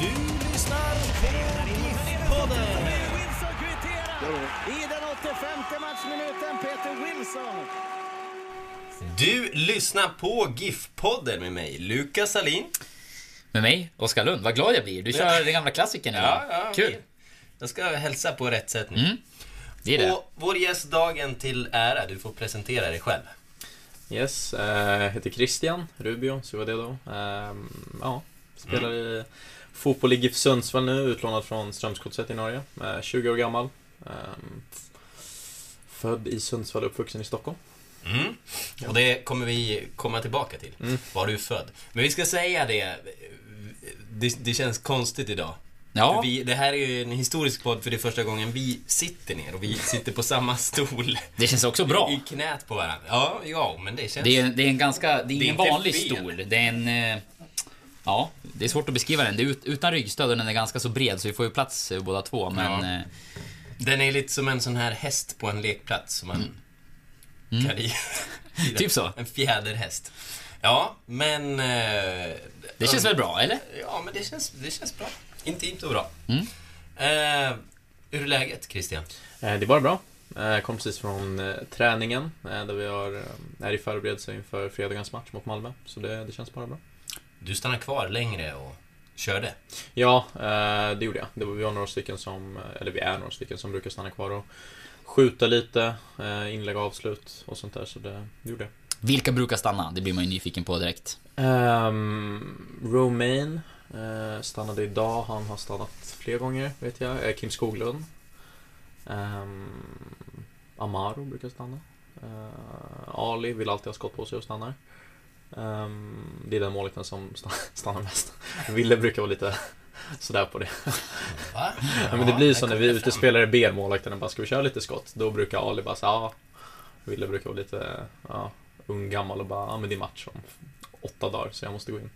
Du lyssnar på GIF-podden. I den 85 matchminuten, Peter Wilson. Du lyssnar på GIF-podden med mig, Lukas Salin. Med mig, Oskar Lund. Vad glad jag blir. Du kör den gamla klassikern idag. Ja, ja, Kul. Jag ska hälsa på rätt sätt nu. Mm, det är det. Och vår gäst dagen till ära, du får presentera dig själv. Yes, eh, jag heter Christian Rubio, så var det då. Ehm, ja, spelar i fotboll i GIF Sundsvall nu, utlånad från Strömsgodset i Norge. Eh, 20 år gammal. Ehm, född i Sundsvall, uppvuxen i Stockholm. Mm. Och det kommer vi komma tillbaka till. Mm. Var du är född. Men vi ska säga det, det, det känns konstigt idag. Ja, Vi, det här är ju en historisk podd för det är första gången vi sitter ner och vi sitter på samma stol. det känns också bra. I knät på varandra. Ja, ja, men det känns... Det är, det är en ganska, det är ingen inte vanlig fel. stol. Det är en... eh, Ja, det är svårt att beskriva den. Det är ut, utan ryggstöd och den är ganska så bred så vi får ju plats eh, båda två. Men Ja. eh, Den är lite som en sån här häst på en lekplats som man kan rida. Mm. Typ så. En fjäderhäst. Ja, men... eh, det känns väl bra, eller? Ja, men det känns, det känns bra. Inte inte bra. Mm. Eh, hur är läget, Christian? Eh, det är bara bra. Eh, Jag kom precis från eh, träningen, eh, där vi har, eh, är i förberedelse inför fredagens match mot Malmö. Så det, det känns bara bra. Du stannar kvar längre och körde. Ja, eh, det gjorde jag. Det var, vi var några stycken som, eh, eller vi är några stycken som brukar stanna kvar och skjuta lite, eh, inlägg och avslut och sånt där. Så det, det gjorde jag. Vilka brukar stanna? Det blir man ju nyfiken på direkt. Um, Romain eh, stannade idag. Han har stannat fler gånger, vet jag. Kim Skoglund. Ehm, Amaro brukar stanna. Eh, Ali vill alltid ha skott på sig och stannar. Ehm, det är den målvakten som sta- stannar mest. Ville brukar vara lite sådär på det. Va? Ja, men det blir så när vi utespelare ber målvakten bara, ska vi köra lite skott? Då brukar Ali bara säga ja. Ville brukar vara lite ja, ung, gammal och bara, ja men det är match om åtta dagar så jag måste gå in.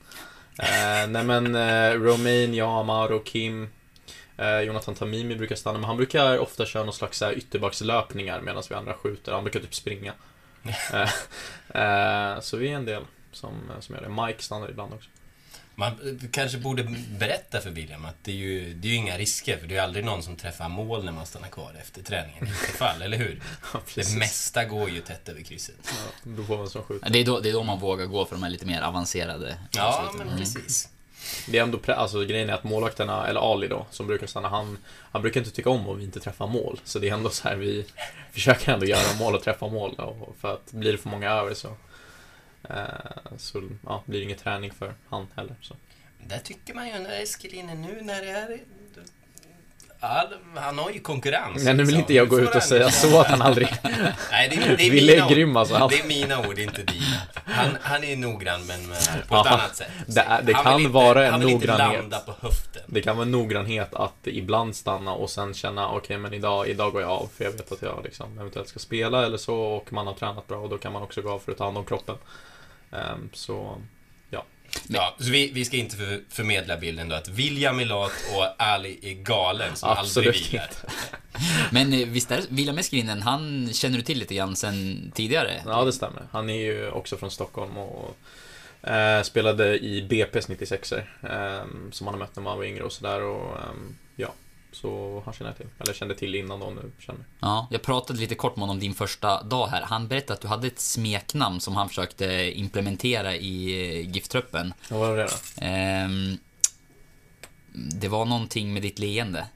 Eh, nej men eh, Romain, jag, Amaro, Kim, eh, Jonathan Tamimi brukar stanna, men han brukar ofta köra någon slags här, ytterbackslöpningar medan vi andra skjuter. Han brukar typ springa. Så vi är en del som, som gör det. Mike stannar ibland också. Man eh, kanske borde berätta för William att det är ju, det är ju inga risker, för det är ju aldrig någon som träffar mål när man stannar kvar efter träningen. I fall, eller hur? Ja, Det mesta går ju tätt över krysset. Ja, vem som skjuter. Det är, då, det är då man vågar gå för de här lite mer avancerade Ja, men precis. Det är ändå, pre- alltså grejen är att målvakterna, eller Ali då, som brukar stanna, han, han brukar inte tycka om om vi inte träffar mål. Så det är ändå så här, vi försöker ändå göra mål och träffa mål. Och för att blir det för många över så, eh, så ja, blir det ingen träning för han heller. Så. Där tycker man ju när Eskil är inne nu när det är... Ja, han har ju konkurrens. Men nu vill liksom. inte jag gå ut och säga så att han aldrig... Nej, det är, det är Ville mina är ord. grym alltså. Han, Det är mina ord, inte dina. Han, han är noggrann, men eh, på ett Ja, annat sätt. det det kan inte, vara en Han vill inte noggrannhet. landa på höften. det kan vara noggrannhet att ibland stanna och sen känna okej men idag, idag går jag av för jag vet att jag liksom eventuellt ska spela eller så och man har tränat bra och då kan man också gå av för att ta hand om kroppen. Ehm, så Ja, så vi, vi ska inte för, förmedla bilden då att William är lat och Ali är galen som Absolut aldrig vilar. Men eh, visst är William Eskelinen, han känner du till lite grann sen tidigare? Ja, det stämmer. Han är ju också från Stockholm och eh, spelade i BP's 96 er eh, som han har mött när man var yngre och sådär och ehm, ja, så han känner jag till. Eller kände till innan då nu känner. Ja, jag pratade lite kort med honom din första dag här. Han berättade att du hade ett smeknamn som han försökte implementera i eh, GIF-truppen. Vad var det då? Ehm, det var någonting med ditt leende.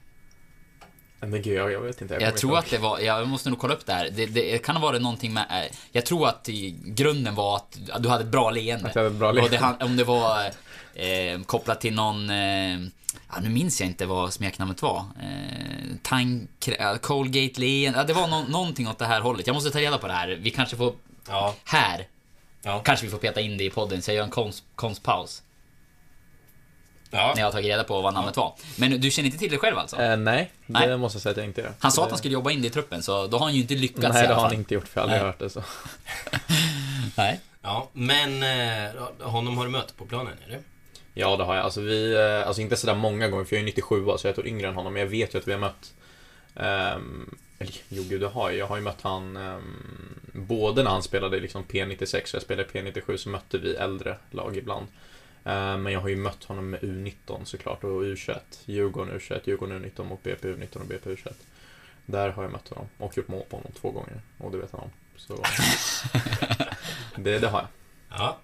Men gud, jag, jag vet inte. Jag, kommer tror inte att det var, jag måste nog kolla upp det här. Det, det kan ha varit någonting med, eh, jag tror att grunden var att du hade ett bra leende. Att jag hade ett bra leende. Det, om det var eh, kopplat till någon, eh, ja, nu minns jag inte vad smeknamnet var. Eh, Tang, ja, Colgate leende, ja, det var nå- någonting åt det här hållet. Jag måste ta reda på det här. Vi kanske får, Ja. här, Ja. kanske vi får peta in det i podden, så jag gör en konst, konstpaus. Ja. När jag har tagit reda på vad namnet var. Men du känner inte till det själv alltså? Eh, nej, det Nej. måste jag säga att jag inte gör. Han sa att det... han skulle jobba in det i truppen, så då har han ju inte lyckats Nej, i det alla har fall. han inte gjort, för jag har aldrig Nej. hört det så. Nej. ja. Men eh, honom har du mött på planen, eller? Ja, det har jag. Alltså, vi, eh, alltså inte sådär många gånger, för jag är 97 så jag är ett år yngre än honom, men jag vet ju att vi har mött ehm, eller jo gud, det har jag. Jag har ju mött han ehm, både när han spelade liksom P96 och jag spelade P97 så mötte vi äldre lag ibland. Eh, men jag har ju mött honom med U19 såklart och U21. Djurgården U21, Djurgården U19 och BP U19 och BP U21. Där har jag mött honom och gjort mål på honom två gånger och det vet han om. Så det, det har jag. Ja.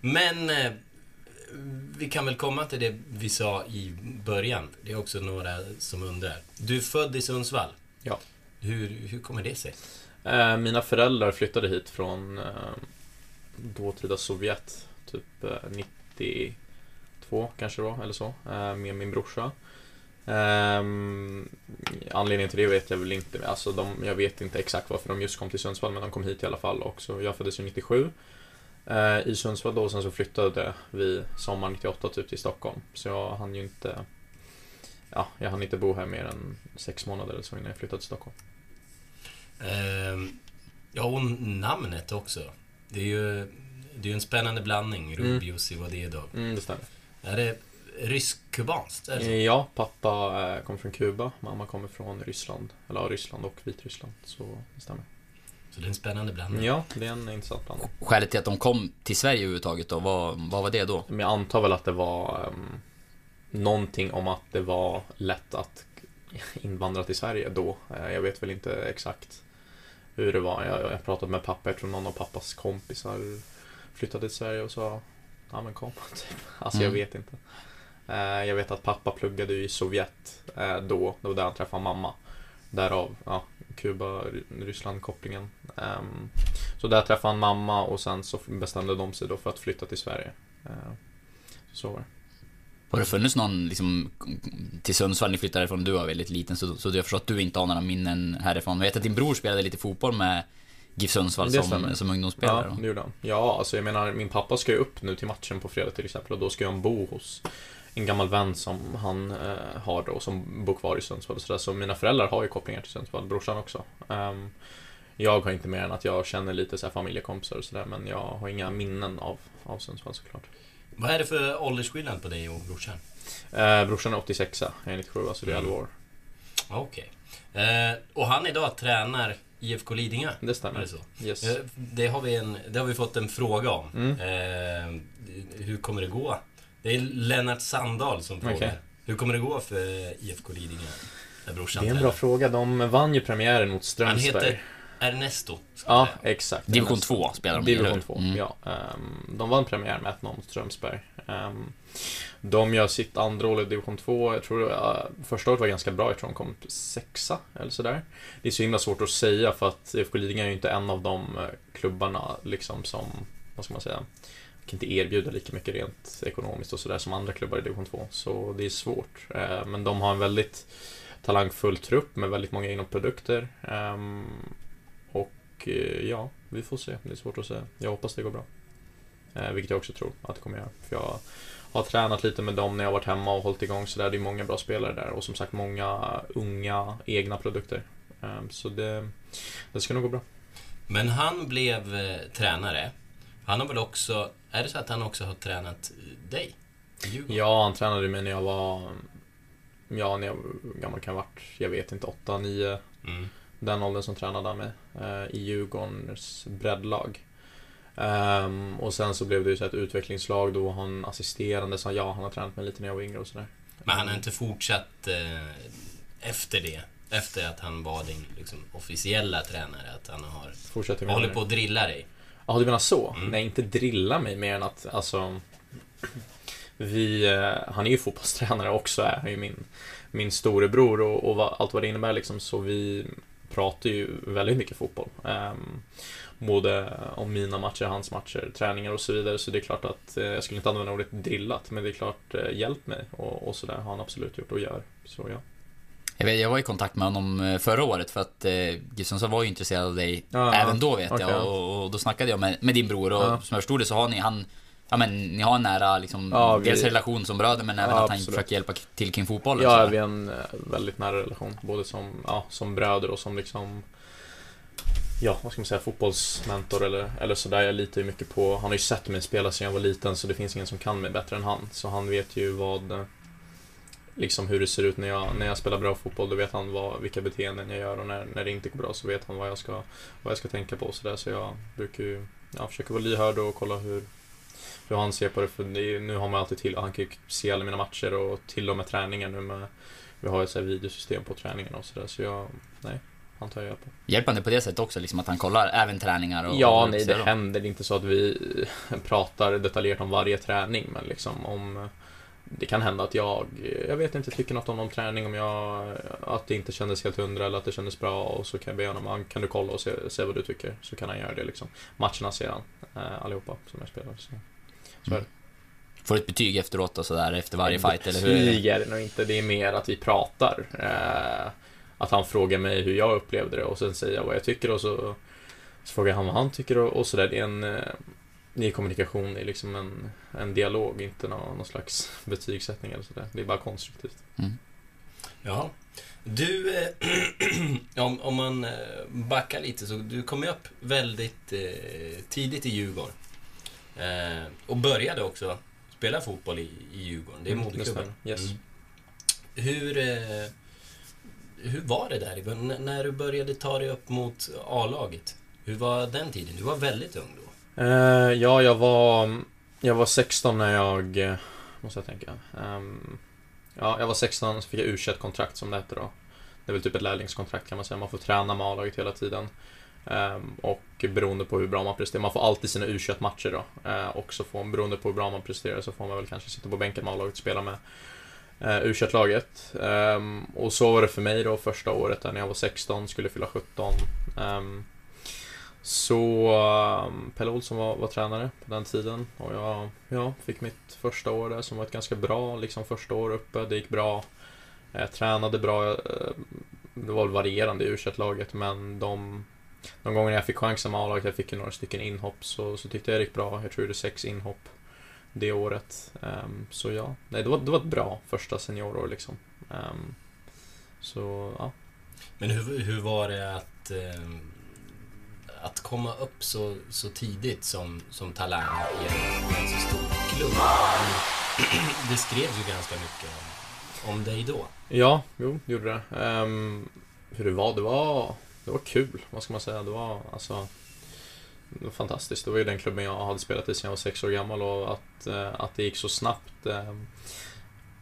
Men eh, vi kan väl komma till det vi sa i början. Det är också några som undrar. Du är född i Sundsvall. Ja. Hur, hur kommer det sig? Eh, mina föräldrar flyttade hit från eh, dåtida Sovjet, typ eh, 92 kanske det var, eller så, eh, med min brorsa. Um, anledningen till det vet jag väl inte, alltså de, jag vet inte exakt varför de just kom till Sundsvall, men de kom hit i alla fall också. Jag föddes ju 97 uh, eh, i Sundsvall då, och sen så flyttade vi sommaren 98 typ till Stockholm. Så jag hann ju inte, ja, jag hann inte bo här mer än sex månader eller så innan jag flyttade till Stockholm. Ehm, ja, och namnet också. Det är ju det är ju en spännande blandning. Rubius mm. det då. Mm, det stämmer. Är det rysk-kubanskt? är det så? Ja, pappa eh, kommer från Kuba, mamma kommer från Ryssland, eller ja, Ryssland och Vitryssland, så det stämmer. Så det är en spännande blandning. Ja, det är en intressant blandning. Skälet till att de kom till Sverige överhuvudtaget då, vad, vad var det då? Men jag antar väl att det var um, någonting om att det var lätt att invandra till Sverige då. Eh, Jag vet väl inte exakt hur det var. Jag jag har pratat med pappa, jag tror någon av pappas kompisar flyttade till Sverige och sa Ja men kom, typ. Alltså jag Mm. vet inte. Eh, Jag vet att pappa pluggade i Sovjet eh, då, det var där han träffade mamma. Därav, ja, Kuba-Ryssland-kopplingen. Ehm, Så där träffade han mamma och sen så bestämde de sig då för att flytta till Sverige. Eh, Så var det. Har det funnits någon liksom till Sundsvall, ni flyttade härifrån, du var väldigt liten så, så jag förstår att du inte har några minnen härifrån. Jag vet att din bror spelade lite fotboll med GIF Sundsvall som, som ungdomsspelare. Ja, då. det gjorde han. Ja, alltså jag menar, min pappa ska ju upp nu till matchen på fredag till exempel och då ska han bo hos en gammal vän som han eh, har då, som bor kvar i Sundsvall och sådär. Så mina föräldrar har ju kopplingar till Sundsvall, brorsan också. Ehm, jag har inte mer än att jag känner lite så här familjekompisar och sådär, men jag har inga minnen av, av Sundsvall såklart. Vad är det för åldersskillnad på dig och brorsan? Eh, brorsan är 86 jag är 97, alltså det är 11 år. Okej. Eh, och han idag tränar IFK Lidingö? Det Är det stämmer. så? Yes. Eh, Det har, vi en, det har vi fått en fråga om. Mm. Eh, hur kommer det gå? Det är Lennart Sandahl som frågar. Okej. Hur kommer det gå för IFK Lidingö? Det är en bra fråga. De vann ju premiären mot Han Strömsberg. heter Ernesto. Ja, exakt. Division 2 spelar de Division eller hur? 2, Mm. ja. Ehm, de vann premiär med 1-0 mot Strömsberg. Ehm, de gör sitt andra år i Division 2. Jag tror uh, första året var ganska bra. Jag tror de kom sexa eller sådär. Det är så himla svårt att säga för att IFK Lidingö är ju inte en av de eh, klubbarna liksom som, vad ska man säga, kan inte erbjuda lika mycket rent ekonomiskt och sådär som andra klubbar i Division 2. Så det är svårt. Eh, men de har en väldigt talangfull trupp med väldigt många inom produkter. Ehm, och ja, vi får se. Det är svårt att säga. Jag hoppas det går bra. Vilket jag också tror att det kommer göra. För jag har tränat lite med dem när jag varit hemma och hållit igång så där. Det är många bra spelare där och som sagt många unga egna produkter. Ehm, så det, det ska nog gå bra. Men han blev eh, tränare. Han har väl också... Är det så att han också har tränat dig? Djurgården? Ja, han tränade mig när jag var Ja, när jag gammal kan jag varit? Jag vet inte, 8, 9 Mm. Den åldern som tränade han mig eh, i Djurgårdens breddlag. Ehm, och sen så blev det ju så ett utvecklingslag då han assisterande sa ja, han har tränat mig lite när jag var yngre och sådär. Men han har inte fortsatt eh, efter det? Efter att han var din liksom, officiella tränare? Att han har Fortsätter med hållit på att drilla dig? Ja, du menar så? Mm. Nej, inte drilla mig mer än att alltså vi, eh, han är ju fotbollstränare också, är han ju min, min storebror och, och vad, allt vad det innebär liksom, så vi pratar ju väldigt mycket fotboll. Um, både om mina matcher, hans matcher, träningar och så vidare. Så det är klart att, eh, jag skulle inte använda ordet drillat, men det är klart eh, hjälpt mig och, och sådär har han absolut gjort och gör. Så ja. Jag, vet, jag var i kontakt med honom eh, förra året för att eh, Gustafsson var ju intresserad av dig Ja, även då vet okej. jag. Och, och då snackade jag med, med din bror och Ja. som jag förstod det så har ni, han, ja men ni har en nära liksom, Ja, vi- dels relation som bröder men även Ja, att han absolut. försöker hjälpa till kring fotbollen. Ja, sådär. vi har en eh, väldigt nära relation, både som, ja, som bröder och som liksom Ja, vad ska man säga, fotbollsmentor eller, eller sådär. Jag litar ju mycket på, han har ju sett mig spela sedan jag var liten så det finns ingen som kan mig bättre än han. Så han vet ju vad, eh, liksom hur det ser ut när jag, när jag spelar bra fotboll. Då vet han vad, vilka beteenden jag gör och när, när det inte går bra så vet han vad jag ska, vad jag ska tänka på och sådär. Så jag brukar ju, ja, försöka vara lyhörd och kolla hur, hur han ser på det. För det nu har man alltid till, han kan ju se alla mina matcher och till och med träningar nu med, vi har ju ett videosystem på träningarna och sådär. Så jag, nej, han tar jag på. Hjälper han dig på det sättet också, liksom att han kollar även träningar? Och, Ja, och nej, det dem? händer Det är inte så att vi pratar detaljerat om varje träning, men liksom om det kan hända att jag, jag vet inte, tycker något om någon träning, om jag, att det inte kändes helt hundra eller att det kändes bra och så kan jag be honom, "Ah, kan du kolla och se, se vad du tycker? Så kan han göra det liksom. Matcherna ser han, eh, allihopa som jag spelar. Så, så det. Får ett betyg efteråt och sådär efter varje fight, eller hur? Betyg är det nog inte, det är mer att vi pratar. Eh, att han frågar mig hur jag upplevde det och sen säger jag vad jag tycker och så, så frågar han vad han tycker och, och sådär. Det är en eh, är kommunikation, det är liksom en, en dialog, inte någon, någon slags betygssättning eller sådär. Det är bara konstruktivt. Ja. Du, eh, om, om man eh, backar lite så du kom ju upp väldigt eh, tidigt i Djurgården. Eh, och började också spela fotboll i, i Djurgården. Det är Mm, moderklubben. Yes. Mm. Hur, eh, hur var det där? N- när du började ta dig upp mot A-laget? Hur var den tiden? Du var väldigt ung då. Uh, ja, jag var, jag var 16 när jag, eh, måste jag tänka. Um, ja, jag var 16 så fick jag u kontrakt som det heter då. Det är väl typ ett lärlingskontrakt kan man säga. Man får träna med A-laget hela tiden. Um, och beroende på hur bra man presterar, man får alltid sina u matcher då. Uh, och så får, beroende på hur bra man presterar så får man väl kanske sitta på bänken med A-laget och spela med Eh, uh, u laget ehm, Och så var det för mig då första året där när jag var 16, skulle fylla 17. Ehm, så um, Pelle Olsson var, var tränare på den tiden och jag ja, fick mitt första år där som var ett ganska bra liksom första år uppe. Det gick bra. Jag tränade bra. Det var väl varierande i u laget men de, de gånger jag fick chansen med A-laget, jag fick ju några stycken inhopp, så, så tyckte jag det gick bra. Jag tror det gjorde sex inhopp det året. Ehm, så ja, nej, det, var, det var ett bra första seniorår liksom. Ehm, så ja. Men hur, hur var det att, eh, att komma upp så, så tidigt som, som talang i en, en så stor klubb? Det skrevs ju ganska mycket om, om dig då. Ja, jo, det gjorde det. Ehm, hur det var, det var, det var kul, vad ska man säga. Det var alltså fantastiskt. Det var ju den klubben jag hade spelat i sedan jag var sex år gammal och att, eh, att det gick så snabbt eh,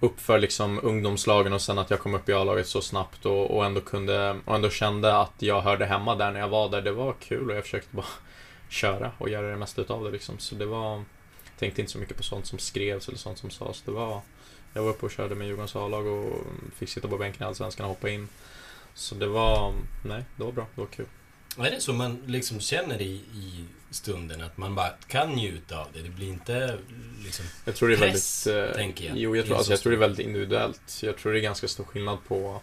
upp för liksom ungdomslagen och sen att jag kom upp i A-laget så snabbt och, och ändå kunde och ändå kände att jag hörde hemma där när jag var där. Det var kul och jag försökte bara köra och göra det mesta utav det liksom. Så det var, jag tänkte inte så mycket på sånt som skrevs eller sånt som sades. Det var, jag var uppe och körde med Djurgårdens A-lag och fick sitta på bänken i Allsvenskan och hoppa in. Så det var, nej, det var bra. Det var kul. Är det så man liksom känner i, i stunden att man bara kan njuta av det? Det blir inte liksom... Jag tror det är Press, väldigt... eh, tänker jag. Jo, jag tror, alltså, så jag tror det är väldigt individuellt. Jag tror det är ganska stor skillnad på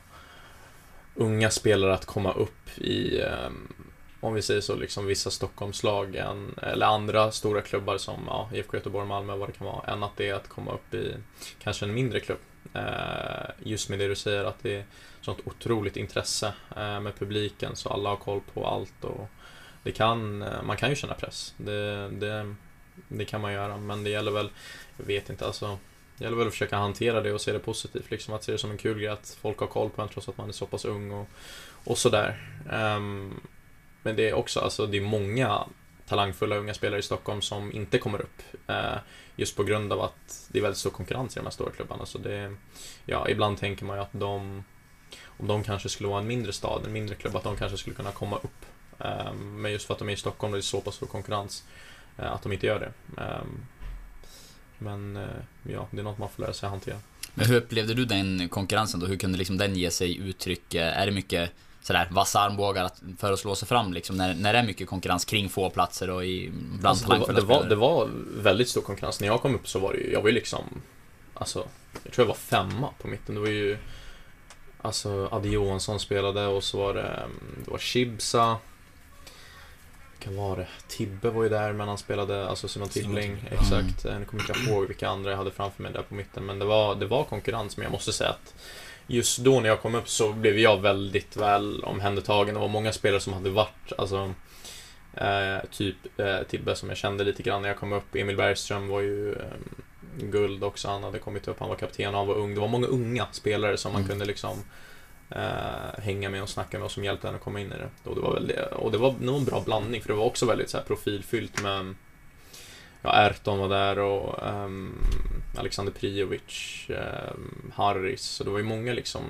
unga spelare att komma upp i, eh, om vi säger så, liksom vissa Stockholmslag än, eller andra stora klubbar som ja, IFK Göteborg, Malmö, vad det kan vara, än att det är att komma upp i kanske en mindre klubb. Eh, just med det du säger, att det är sånt otroligt intresse eh, med publiken, så alla har koll på allt och det kan, eh, man kan ju känna press. Det, det, det kan man göra, men det gäller väl, jag vet inte, alltså det gäller väl att försöka hantera det och se det positivt, liksom att se det som en kul grej att folk har koll på en trots att man är så pass ung och, och sådär. Ehm, men det är också, alltså det är många talangfulla unga spelare i Stockholm som inte kommer upp. eh, just på grund av att det är väldigt stor konkurrens i de här stora klubbarna. Så det, ja, ibland tänker man ju att de, om de kanske skulle vara en mindre stad, en mindre klubb, att de kanske skulle kunna komma upp. Eh, men just för att de är i Stockholm och det är så pass stor konkurrens, eh, att de inte gör det. Eh, men eh, ja, det är något man får lära sig att hantera. Men hur upplevde du den konkurrensen då? Hur kunde liksom den ge sig uttryck? Är det mycket sådär vassa armbågar för att slå sig fram liksom? När, när det är mycket konkurrens kring få platser och i bland Alltså, det, var, det, var, det var väldigt stor konkurrens. När jag kom upp så var det ju, jag var ju liksom, alltså, jag tror jag var femma på mitten. Det var ju, alltså, Adde Johansson spelade och så var det, mm, det var Chibsa. Kan vara det? Tibbe var ju där, men han spelade, alltså Simon Tibbling, exakt. Nu kommer jag inte ihåg vilka andra jag hade framför mig där på mitten, men det var, det var konkurrens. Men jag måste säga att just då när jag kom upp så blev jag väldigt väl omhändertagen. Det var många spelare som hade varit, alltså Eh, typ eh, Tibbe som jag kände lite grann när jag kom upp. Emil Bergström var ju eh, guld också. Han hade kommit upp, han var kapten och han var ung. Det var många unga spelare som man Mm. kunde liksom eh, hänga med och snacka med och som hjälpte en att komma in i det. Och det var, väldigt, och det var nog en bra blandning för det var också väldigt så här, profilfyllt med Ja, Erton var där och um, Alexander Prijovic, um, Harris. Så det var ju många liksom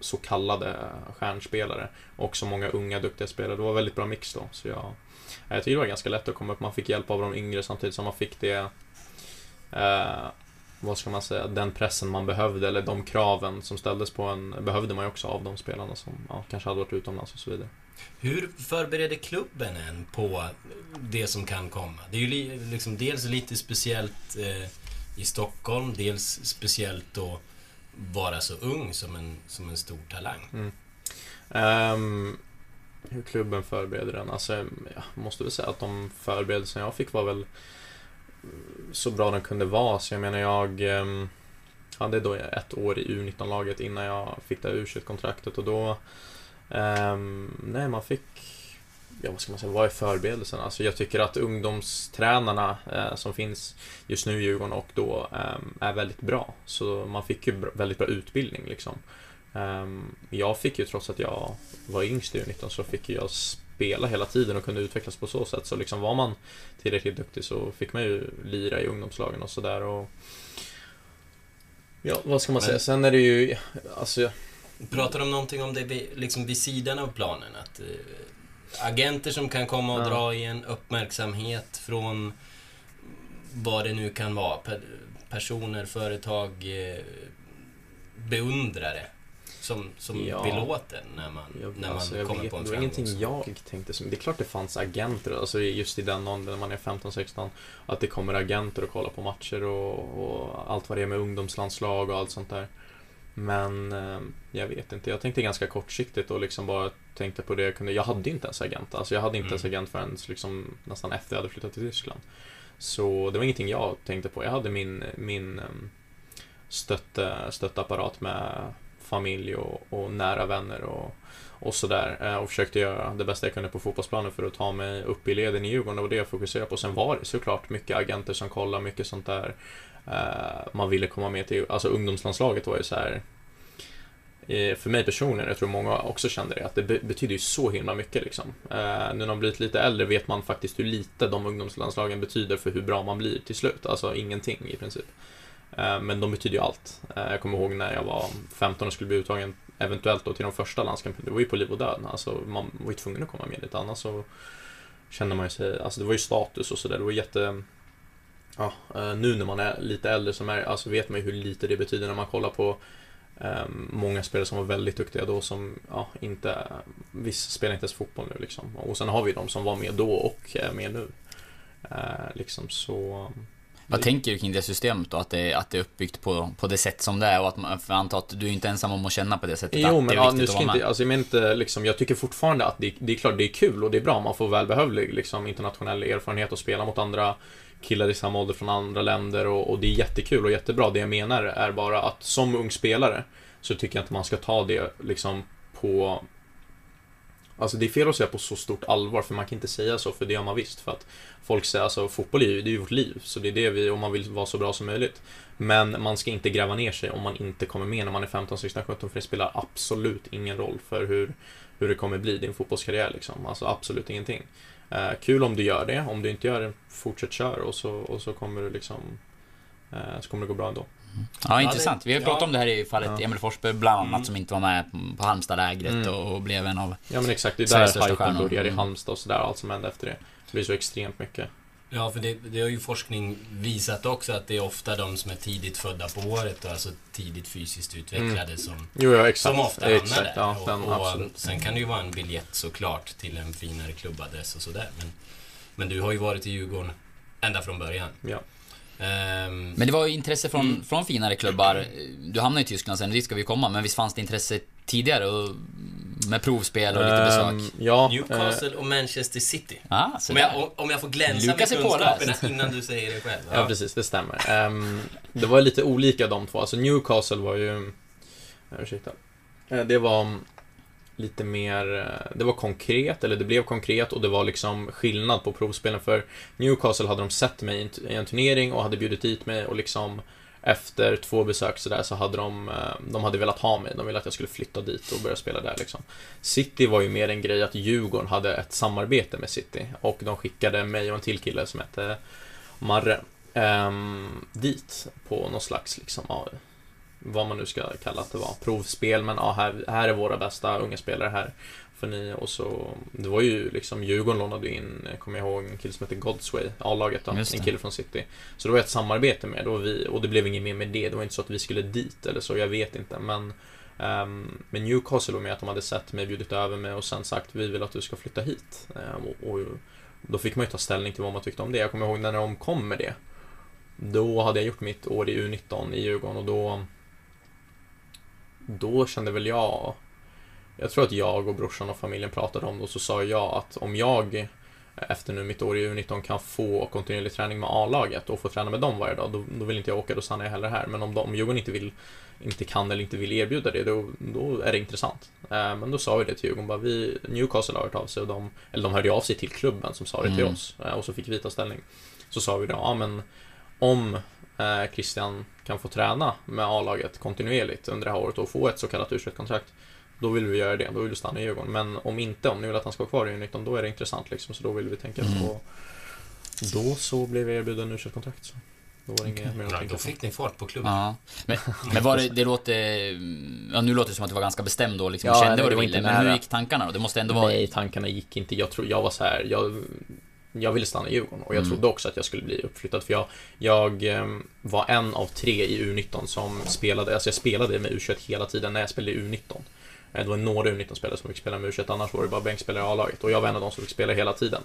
så kallade stjärnspelare. Och också många unga duktiga spelare. Det var väldigt bra mix då. Så jag, jag tycker det var ganska lätt att komma upp. Man fick hjälp av de yngre samtidigt som man fick det uh, vad ska man säga, den pressen man behövde eller de kraven som ställdes på en behövde man ju också av de spelarna som ja, kanske hade varit utomlands och så vidare. Hur förbereder klubben en på det som kan komma? Det är ju liksom dels lite speciellt eh, i Stockholm, dels speciellt att vara så ung som en, som en stor talang. Mm. Ehm, hur klubben förbereder den? Alltså, jag måste väl säga att de förberedelser jag fick var väl mm, så bra de kunde vara. Så jag menar, jag um, hade då ett år i U19-laget innan jag fick det här U21-kontraktet och då ehm, Nej, man fick Ja, vad ska man säga, vad är förberedelserna? Alltså jag tycker att ungdomstränarna eh, som finns just nu i Djurgården och då ehm, är väldigt bra. Så man fick ju bra, väldigt bra utbildning liksom. Ehm, jag fick ju trots att jag var yngst i U19 så fick jag spela hela tiden och kunde utvecklas på så sätt. Så liksom var man tillräckligt duktig så fick man ju lira i ungdomslagen och sådär och Ja, vad ska man Men- säga? Sen är det ju, alltså Pratar de någonting om det vid, liksom vid sidan av planen? Att eh, agenter som kan komma och Ja. dra i en uppmärksamhet från vad det nu kan vara. Per, personer, företag, eh, beundrare som, som Ja. vill åt en när man, Jag, när man alltså, kommer vet, på en det var ingenting jag tänkte som, Det är klart det fanns agenter, alltså just i den åldern när man är 15-16 Att det kommer agenter och kollar på matcher och, och allt vad det är med ungdomslandslag och allt sånt där Men eh, jag vet inte, jag tänkte ganska kortsiktigt och liksom bara tänkte på det jag kunde Jag hade inte ens agent, alltså jag hade inte Mm. ens agent förrän liksom nästan efter jag hade flyttat till Tyskland Så det var ingenting jag tänkte på, jag hade min, min eh, stötte, stöttapparat med familj och, och nära vänner och, och sådär. Eh, Och försökte göra det bästa jag kunde på fotbollsplanen för att ta mig upp i leden i Djurgården. Det var det jag fokuserade på. Sen var det såklart mycket agenter som kollade, mycket sånt där. Eh, man ville komma med till, alltså ungdomslandslaget var ju så här. Eh, för mig personligen, jag tror många också kände det, att det betyder ju så himla mycket liksom. Eh, Nu när man blivit lite äldre vet man faktiskt hur lite de ungdomslandslagen betyder för hur bra man blir till slut. Alltså ingenting i princip. Eh, Men de betyder ju allt. Eh, Jag kommer ihåg när jag var 15 och skulle bli uttagen eventuellt då till de första landskamperna. Det var ju på liv och död. Alltså man var ju tvungen att komma med lite annars så kände man ju sig, alltså det var ju status och sådär. Det var jätte Ja, eh, nu när man är lite äldre så är, alltså vet man ju hur lite det betyder när man kollar på eh, många spelare som var väldigt duktiga då som ja, inte, vissa spelar inte ens fotboll nu liksom. Och sen har vi de som var med då och är med nu. Eh, liksom så Vad tänker du kring det systemet då? Att det, att det är uppbyggt på, på det sätt som det är och att man, för antar att du är inte ensam om att känna på det sättet Jo, men ja, nu ska inte, alltså jag menar inte liksom, jag tycker fortfarande att det, det är klart det är kul och det är bra, man får välbehövlig liksom internationell erfarenhet och spela mot andra killar i samma ålder från andra länder och, och det är jättekul och jättebra. Det jag menar är bara att som ung spelare så tycker jag inte man ska ta det liksom på Alltså det är fel att säga på så stort allvar för man kan inte säga så för det gör man visst för att Folk säger alltså fotboll är ju, det är ju vårt liv så det är det vi, om man vill vara så bra som möjligt Men man ska inte gräva ner sig om man inte kommer med när man är 15, 16, 17 för det spelar absolut ingen roll för hur, hur det kommer bli din fotbollskarriär liksom. Alltså absolut ingenting. Eh, kul om du gör det, om du inte gör det, fortsätt kör och så, och så kommer du liksom eh, så kommer det gå bra ändå. Ja, intressant. Vi har Ja. pratat om det här i fallet Ja. Emil Forsberg bland annat Mm. som inte var med på Halmstad-lägret Mm. och, blev en av... Ja men exakt, det är där hypen börjar i Mm. Halmstad och sådär, allt som hände efter det. Det blir så extremt mycket. Ja, för det, det har ju forskning visat också att det är ofta de som är tidigt födda på året och alltså tidigt fysiskt utvecklade som, Jo, ja, exakt. som ofta hamnar exakt, där. Ja, och, den, och sen kan det ju vara en biljett såklart till en finare klubbadress och sådär. Men, men du har ju varit i Djurgården ända från början. Ja. Ehm, Men det var ju intresse från, från finare klubbar. Du hamnade i Tyskland sen, dit ska vi komma. Men visst fanns det intresse tidigare och, med provspel och lite besök? Ehm, ja, eh, Newcastle och Manchester City. Ah, Om jag, om- om jag får glänsa Lukas med kunskaperna innan du säger det själv. Ja, precis, det stämmer. Ehm, det var lite olika de två. Alltså Newcastle var ju... eh, Ursäkta. Eh, Det var lite mer... Det var konkret, eller det blev konkret och det var liksom skillnad på provspelen. För Newcastle hade de sett mig i en- i en turnering och hade bjudit dit mig och liksom efter två besök sådär så hade de, eh, de hade velat ha mig. De ville att jag skulle flytta dit och börja spela där liksom. City var ju mer en grej att Djurgården hade ett samarbete med City och de skickade mig och en till kille som hette Marre um, dit på någon slags, liksom, ja, vad man nu ska kalla att det var, provspel, men ja, här, här är våra bästa unga spelare här. För ni, och så, det var ju liksom, Djurgården lånade in, kommer jag ihåg, en kille som heter Godsway, A-laget då, en kille från City. Så det var ett samarbete med, och, vi, och det blev inget mer med det, det var inte så att vi skulle dit eller så, jag vet inte, men Um, men Newcastle var med att de hade sett mig, bjudit över mig och sen sagt vi vill att du ska flytta hit. Ehm, och, och då fick man ju ta ställning till vad man tyckte om det. Jag kommer ihåg när de kom med det. Då hade jag gjort mitt år i U19 i Djurgården och då Då kände väl jag Jag tror att jag och brorsan och familjen pratade om det och så sa jag att om jag efter nu mitt år i U19 kan få kontinuerlig träning med A-laget och få träna med dem varje dag, då, då vill inte jag åka, då stannar jag hellre här. Men om, de, om Djurgården inte vill, inte kan eller inte vill erbjuda det, då, då är det intressant. Eh, men då sa vi det till Djurgården, bara, vi, Newcastle har hört av sig och de, eller de hörde av sig till klubben som sa det till Mm. oss eh, och så fick vi ta ställning. Så sa vi då, ja men om eh, Christian kan få träna med A-laget kontinuerligt under det här året och få ett så kallat u kontrakt då vill vi göra det, då vill vi stanna i Djurgården. Men om inte, om ni vill att han ska vara kvar i U19, då är det intressant liksom, så då vill vi tänka Mm. på Då så blev jag erbjuden u kontrakt så Då var det inget mer att Ja, tänka då på. fick ni fart på klubben. Ja. Men, men var det, det låter... Ja, nu låter det som att du var ganska bestämd då, liksom, Ja, kände nej, vad det du var ville. inte Men hur gick tankarna då? Det måste ändå vara... Nej, tankarna gick inte. Jag tror, jag var så här, jag, jag ville stanna i Djurgården och jag Mm. trodde också att jag skulle bli uppflyttad för jag, jag ehm, var en av tre i U19 som spelade, alltså jag spelade med U21 hela tiden när jag spelade i U19. Eh, det var några U19-spelare som fick spela med U21, annars var det bara bänkspelare i A-laget och jag var en av de som fick spela hela tiden.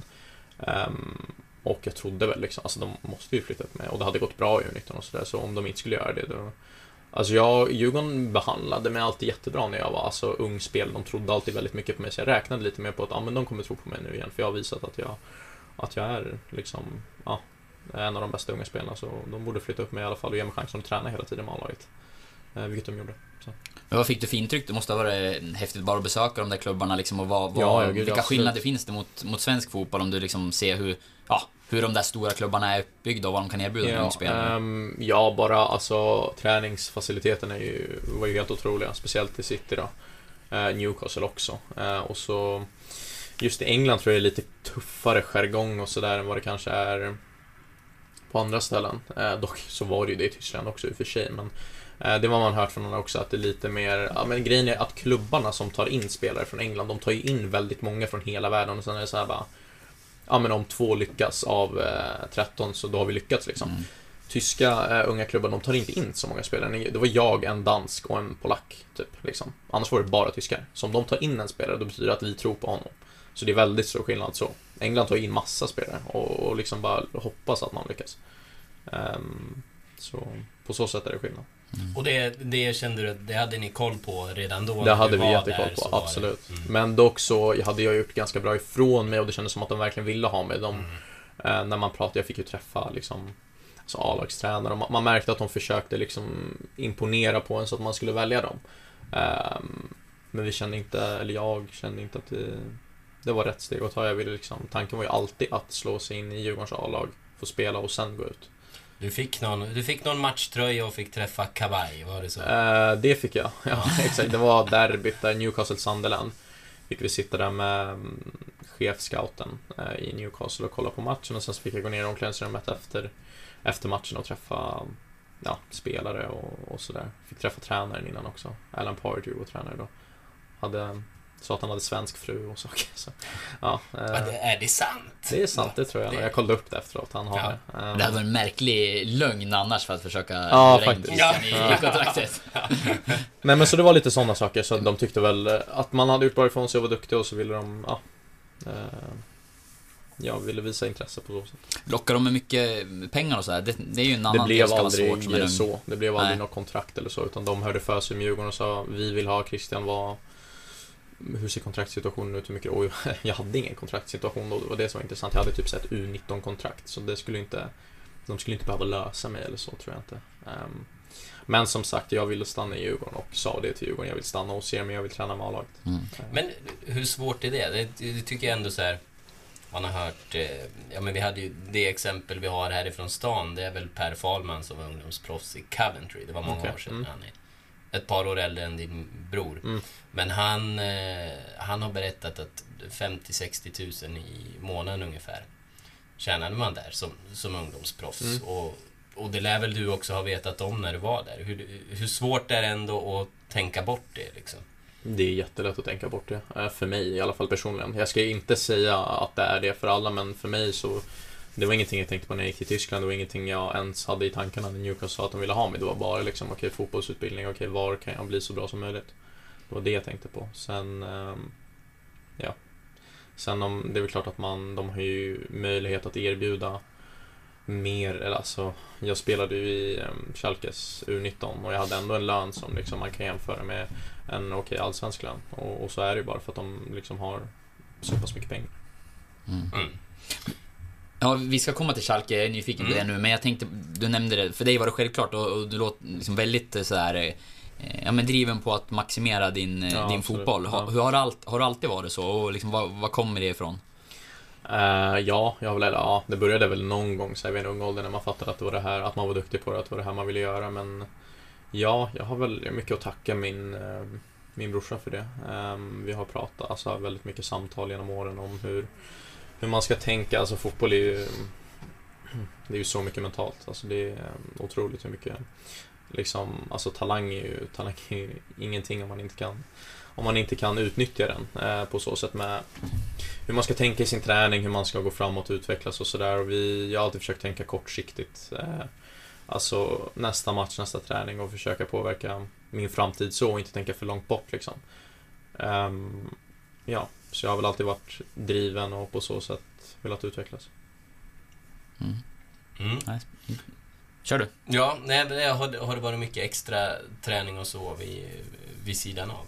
Ehm, och jag trodde väl liksom, alltså de måste ju flyttat med och det hade gått bra i U19 och sådär så om de inte skulle göra det då Alltså jag, Djurgården behandlade mig alltid jättebra när jag var alltså, ung spel. De trodde alltid väldigt mycket på mig, så jag räknade lite mer på att ah, men de kommer tro på mig nu igen, för jag har visat att jag, att jag är liksom, ja, en av de bästa unga spelarna, så de borde flytta upp mig i alla fall och ge mig chansen att träna hela tiden med A-laget. Eh, vilket de gjorde. Så. Men vad fick du för intryck? Det måste ha varit häftigt bara att besöka de där klubbarna liksom och vad, vad, Ja, vilka absolut. skillnader finns det mot, mot svensk fotboll om du liksom ser hur, ja, hur de där stora klubbarna är uppbyggda och vad de kan erbjuda Ja, spelare? ehm, ja, bara alltså träningsfaciliteterna ju, var ju helt otroliga, speciellt i City då. Eh, Newcastle också. Eh, och så just i England tror jag det är lite tuffare jargong och sådär än vad det kanske är på andra ställen. Eh, dock så var det ju det i Tyskland också i och för sig, men det var man hört från andra också att det är lite mer, ja men grejen är att klubbarna som tar in spelare från England, de tar ju in väldigt många från hela världen och sen är det så här bara Ja men om två lyckas av eh, 13 så då har vi lyckats liksom. Mm. Tyska eh, unga klubbar, de tar inte in så många spelare. Det var jag, en dansk och en polack, typ. Liksom. Annars var det bara tyskar. Så om de tar in en spelare, då betyder det att vi tror på honom. Så det är väldigt stor skillnad så. England tar in massa spelare och, och liksom bara hoppas att man lyckas. Ehm, så på så sätt är det skillnad. Och det, det kände du att det hade ni koll på redan då? Det hade vi jättekoll där, på, absolut. Mm. Men dock så hade jag gjort ganska bra ifrån mig och det kändes som att de verkligen ville ha mig. De, Mm. eh, när man pratade, jag fick ju träffa liksom alltså A-lagstränare man, man märkte att de försökte liksom imponera på en så att man skulle välja dem. Ehm, men vi kände inte, eller jag kände inte att det, det var rätt steg att ta. Jag ville liksom, tanken var ju alltid att slå sig in i Djurgårdens A-lag, få spela och sen gå ut. Du fick, någon, du fick någon matchtröja och fick träffa kavaj, var det så? Eh, det fick jag. Ja, exakt. Det var derbyt där, Newcastle Sunderland. Fick vi sitta där med mm, chefscouten eh, i Newcastle och kolla på matchen och sen så fick jag gå ner i omklädningsrummet efter, efter matchen och träffa ja, spelare och, och sådär. Fick träffa tränaren innan också. Alan Pardew var tränare då. Hade, sa att han hade svensk fru och saker. Så, ja, Ja, eh, det- Är det sant? det är sant, det tror jag. Det- Jag kollade upp det efteråt. Han har Ja. det. Eh, Det hade varit en märklig lögn annars för att försöka Ja, faktiskt. Christian Ja. i, kontraktet. Nej men så det var lite sådana saker, så de tyckte väl eh, att man hade gjort bra ifrån sig och var duktig och så ville de, ja, eh, ja, ville visa intresse på så sätt. Lockar de med mycket pengar och sådär? Det, det är ju en Det annan del blev som svårt som aldrig ung. så, det blev aldrig Nej. något kontrakt eller så, utan de hörde för sig med Djurgården och sa vi vill ha Christian, vad, hur ser kontraktssituationen ut, hur mycket, oj, jag hade ingen kontraktssituation då, det var det som var intressant, jag hade typ så här ett U19-kontrakt, så det skulle inte, de skulle inte behöva lösa mig eller så, tror jag inte. Ehm, men som sagt, jag ville stanna i Djurgården och sa det till Djurgården, jag vill stanna hos er, men jag vill träna med A-laget. Mm. Men hur svårt är det? Det, det tycker jag ändå så här. Man har hört, eh, ja men vi hade ju det exempel vi har härifrån stan, det är väl Per Fahlman som var ungdomsproffs i Coventry. Det var många Okej, år sedan. mm. Han är ett par år äldre än din bror. Mm. Men han, eh, han har berättat att 50-60 tusen i månaden ungefär tjänade man där som, som ungdomsproffs. Mm. Och, och det lär väl du också ha vetat om när du var där. Hur, hur svårt är det ändå att tänka bort det liksom? Det är jättelätt att tänka bort det. eh, För mig i alla fall personligen. Jag ska inte säga att det är det för alla, men för mig så det var ingenting jag tänkte på när jag gick till Tyskland. Det var ingenting jag ens hade i tankarna när Newcastle sa att de ville ha mig. Det var bara liksom, okej, fotbollsutbildning, okej, var kan jag bli så bra som möjligt? Det var det jag tänkte på. Sen, ehm, ja. Sen om, det är väl klart att man, de har ju möjlighet att erbjuda mer, eller alltså, jag spelade ju i um, Schalkes U19 och jag hade ändå en lön som liksom man kan jämföra med en okej allsvensk lön. Och, och så är det ju bara för att de liksom har så pass mycket pengar. Mm. Mm. Ja, vi ska komma till Schalke, jag är nyfiken på Mm. det nu, men jag tänkte, du nämnde det, för dig var det självklart och, och du låter liksom väldigt eh, sådär, eh, ja men driven på att maximera din, eh, Ja, din absolut. fotboll. Har, hur har, allt, har det alltid varit så? Och liksom, var, var kommer det ifrån? Eh, ja, jag har väl, ja, det började väl någon gång så här, vid en ung ålder när man fattade att det var det här, att man var duktig på det, att det var det här man ville göra. Men ja, jag har väl mycket att tacka min, min brorsa för det. Eh, vi har pratat, alltså väldigt mycket samtal genom åren om hur, hur man ska tänka. Alltså fotboll är ju, det är ju så mycket mentalt. Alltså det är eh, otroligt hur mycket, liksom, alltså talang är ju, talang är ju ingenting om man inte kan om man inte kan utnyttja den eh, på så sätt med hur man ska tänka i sin träning, hur man ska gå framåt och utvecklas och sådär. Jag har alltid försökt tänka kortsiktigt. Eh, alltså nästa match, nästa träning och försöka påverka min framtid så och inte tänka för långt bort liksom. Um, ja, så jag har väl alltid varit driven och på så sätt velat utvecklas. Mm. Mm. Nice. Kör du. Ja, nej, har, har det varit mycket extra träning och så vid, vid sidan av?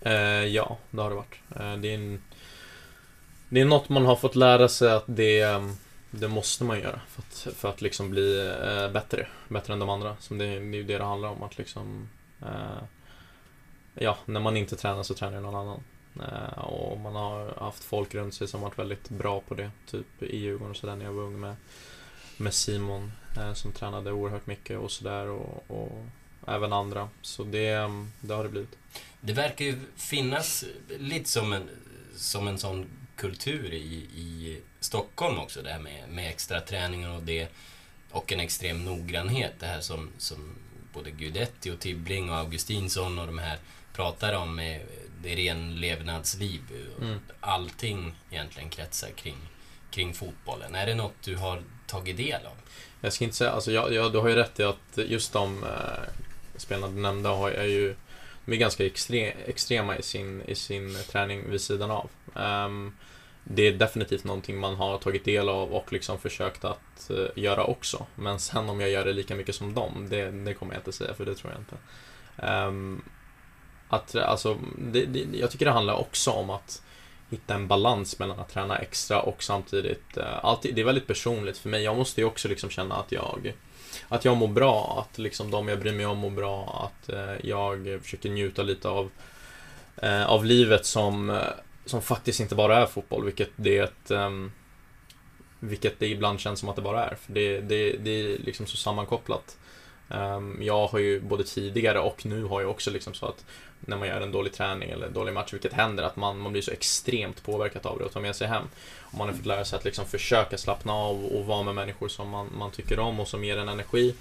Eh, ja, det har det varit. Eh, det, är en, det är något man har fått lära sig att det, eh, det måste man göra för att, för att liksom bli eh, bättre. Bättre än de andra. Som det, det är ju det det handlar om. Att liksom, eh, ja, när man inte tränar så tränar någon annan. Eh, och man har haft folk runt sig som varit väldigt bra på det. Typ i Djurgården och sådär när jag var ung med, med Simon eh, som tränade oerhört mycket och sådär. Och, och även andra. Så det, mm, det har det blivit. Det verkar ju finnas lite som en, som en sån kultur i, i Stockholm också, det här med, med extra träningar och det. Och en extrem noggrannhet, det här som, som både Guidetti och Tibbling och Augustinsson och de här pratar om. Med, det är ren levnadsliv. Mm. Allting egentligen kretsar kring, kring fotbollen. Är det något du har tagit del av? Jag ska inte säga, alltså jag, jag, du har ju rätt i att just de eh, spelarna du nämnde har, är ju de är ganska extre, extrema i sin, i sin träning vid sidan av. Ehm, det är definitivt någonting man har tagit del av och liksom försökt att eh, göra också. Men sen om jag gör det lika mycket som dem, det, det kommer jag inte säga för det tror jag inte. Ehm, att, alltså, det, det, jag tycker det handlar också om att hitta en balans mellan att träna extra och samtidigt, eh, alltid, det är väldigt personligt för mig. Jag måste ju också liksom känna att jag att jag mår bra, att liksom de jag bryr mig om mår bra, att eh, jag försöker njuta lite av, eh, av livet som, eh, som faktiskt inte bara är fotboll, vilket det, um, vilket det ibland känns som att det bara är. För det, det, det är liksom så sammankopplat. Um, jag har ju både tidigare och nu har jag också liksom så att när man gör en dålig träning eller dålig match, vilket händer, att man, man blir så extremt påverkat av det och tar med sig hem. Och man har fått lära sig att liksom försöka slappna av och vara med människor som man, man tycker om och som ger en energi.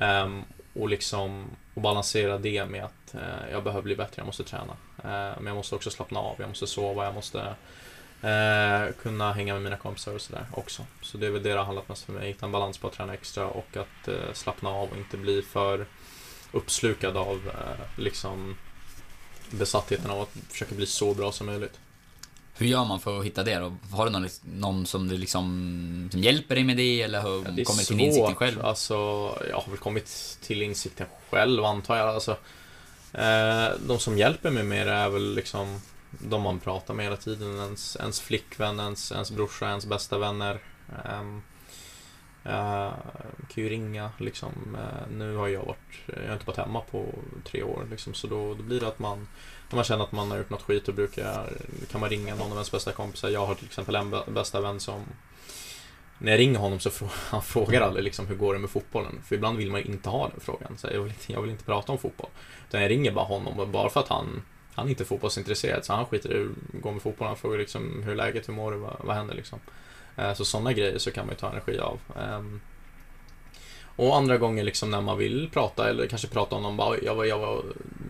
Um, och liksom och balansera det med att uh, jag behöver bli bättre, jag måste träna. Uh, men jag måste också slappna av, jag måste sova, jag måste eh, kunna hänga med mina kompisar och sådär också. Så det är väl det det har handlat mest för mig, hitta en balans på att träna extra och att eh, slappna av och inte bli för uppslukad av eh, liksom besattheten av att försöka bli så bra som möjligt. Hur gör man för att hitta det då? Har du någon, någon som, du liksom, som hjälper dig med det eller hur, Det är kommer till insikten själv? Alltså, jag har väl kommit till insikten själv antar jag. Alltså, eh, de som hjälper mig med det är väl liksom de man pratar med hela tiden. Ens, ens flickvän, ens, ens brorsa, ens bästa vänner. Um, uh, kan ju ringa liksom. Uh, nu har jag varit, jag har inte varit hemma på tre år liksom, så då, då blir det att man när man känner att man har gjort något skit då brukar, kan man ringa någon av ens bästa kompisar. Jag har till exempel en bästa vän som när jag ringer honom så frå- han frågar aldrig liksom hur går det med fotbollen. För ibland vill man ju inte ha den frågan. Så jag, vill inte, jag vill inte prata om fotboll. Utan jag ringer bara honom bara för att han han är inte fotbollsintresserad så han skiter i att gå går med fotbollen. Han frågar liksom hur läget, hur mår du, vad, vad händer liksom. Eh, så sådana grejer så kan man ju ta energi av. Ehm, och andra gånger liksom när man vill prata eller kanske prata om någon bara, jag, var, jag, var,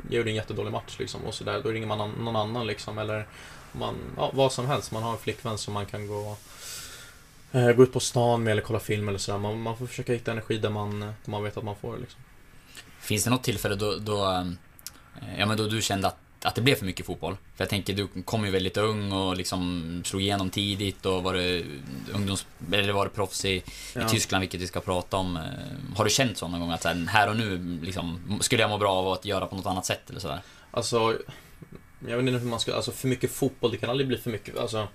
jag gjorde en jättedålig match liksom och sådär. Då ringer man någon, någon annan liksom eller man, ja, vad som helst. Man har en flickvän som man kan gå eh, Gå ut på stan med eller kolla film eller sådär. Man, man får försöka hitta energi där man, där man vet att man får det liksom. Finns det något tillfälle då, då, eh, ja, men då du kände att, att det blev för mycket fotboll? För jag tänker, du kom ju väldigt ung och liksom slog igenom tidigt och var det ungdoms... Eller var det proffs i, i Ja. Tyskland, vilket vi ska prata om. Eh, Har du känt så någon gång att så här, här och nu liksom, skulle jag må bra av att göra på något annat sätt eller sådär? Alltså, jag vet inte hur man ska, alltså för mycket fotboll, det kan aldrig bli för mycket, alltså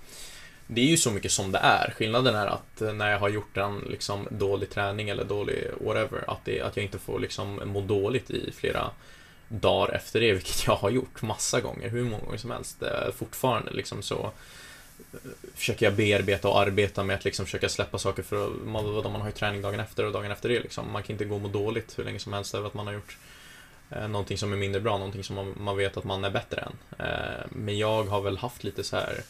det är ju så mycket som det är. Skillnaden är att eh, när jag har gjort en liksom dålig träning eller dålig whatever, att, det, att jag inte får liksom må dåligt i flera dagar efter det, vilket jag har gjort massa gånger, hur många gånger som helst. Eh, fortfarande liksom så eh, försöker jag bearbeta och arbeta med att liksom försöka släppa saker för att, man, man har ju träning dagen efter och dagen efter det liksom. Man kan inte gå och må dåligt hur länge som helst över att man har gjort eh, någonting som är mindre bra, någonting som man, man vet att man är bättre än. Eh, men jag har väl haft lite så här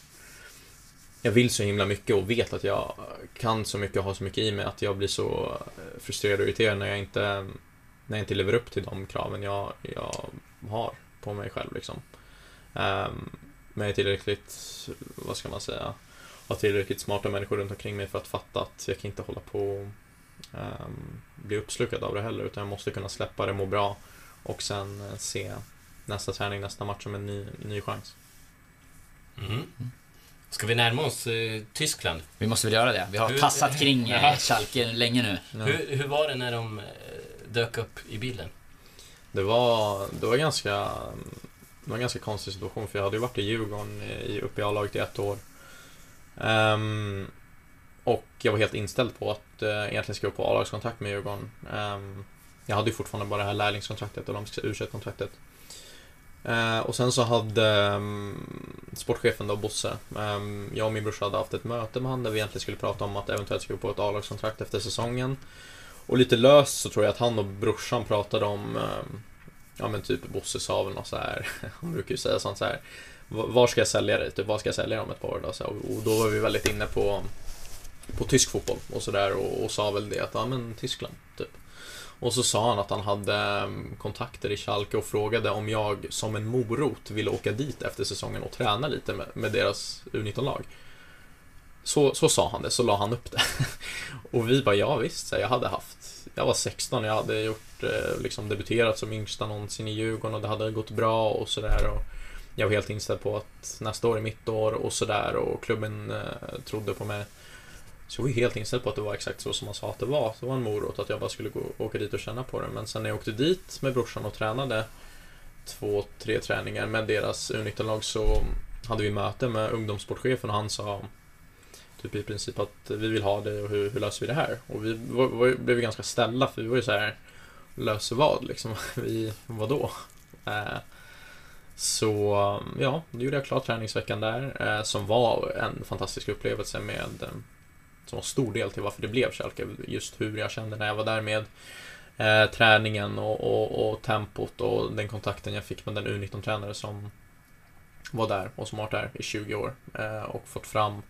jag vill så himla mycket och vet att jag kan så mycket och har så mycket i mig att jag blir så eh, frustrerad och irriterad när jag inte, när jag inte lever upp till de kraven jag, jag har på mig själv. Liksom. Ehm, men jag är tillräckligt, vad ska man säga, har tillräckligt smarta människor runt omkring mig för att fatta att jag kan inte hålla på och ehm, bli uppslukad av det heller utan jag måste kunna släppa det, må bra och sen eh, se nästa träning, nästa match som en ny, ny chans. Mm. Ska vi närma oss eh, Tyskland? Vi måste väl göra det. Vi har Hur- tassat kring eh. Schalke länge nu. Ja. Hur, hur var det när de eh, dök upp i bilden? Det var, det var ganska Det var en ganska konstig situation för jag hade ju varit i Djurgården i, uppe i A-laget i ett år. Um, och jag var helt inställd på att uh, egentligen skriva på A-lagskontrakt med Djurgården. Um, jag hade ju fortfarande bara det här lärlingskontraktet och de u kontraktet uh, ehm, och sen så hade um, sportchefen då, Bosse, um, jag och min brorsa hade haft ett möte med honom där vi egentligen skulle prata om att eventuellt skriva på ett A-lagskontrakt efter säsongen. Och lite löst så tror jag att han och brorsan pratade om ehm, Ja men typ Bosse sa väl något så här Han brukar ju säga sånt så här Var ska jag sälja dig? Typ, vad ska jag sälja dig om ett par år? Då? Och då var vi väldigt inne på På tysk fotboll och sådär och, och sa väl det att ja men Tyskland typ Och så sa han att han hade ehm, kontakter i Schalke och frågade om jag som en morot ville åka dit efter säsongen och träna lite med, med deras U19-lag så, så sa han det, så la han upp det. Och vi bara, ja visst, så här, jag hade haft Jag var 16, jag hade gjort, eh, liksom debuterat som yngsta någonsin i Djurgården och det hade gått bra och sådär. Och Jag var helt inställd på att nästa år är mitt år och sådär. Och klubben eh, trodde på mig. Så jag var helt inställd på att det var exakt så som han sa att det var, så det var en morot att jag bara skulle gå, åka dit och känna på det. Men sen när jag åkte dit med brorsan och tränade Två, tre träningar med deras U19-lag så hade vi möte med ungdomssportchefen och han sa Typ i princip att vi vill ha det och hur, hur löser vi det här? Och vi var, var, blev ju ganska ställda för vi var ju så här Löser vad liksom? Vi, vadå? Eh, så ja, då gjorde jag klart träningsveckan där eh, som var en fantastisk upplevelse med eh, som var stor del till varför det blev Schalke. Just hur jag kände när jag var där med eh, träningen och, och, och tempot och den kontakten jag fick med den U19-tränare som var där och som har varit där i 20 år eh, och fått fram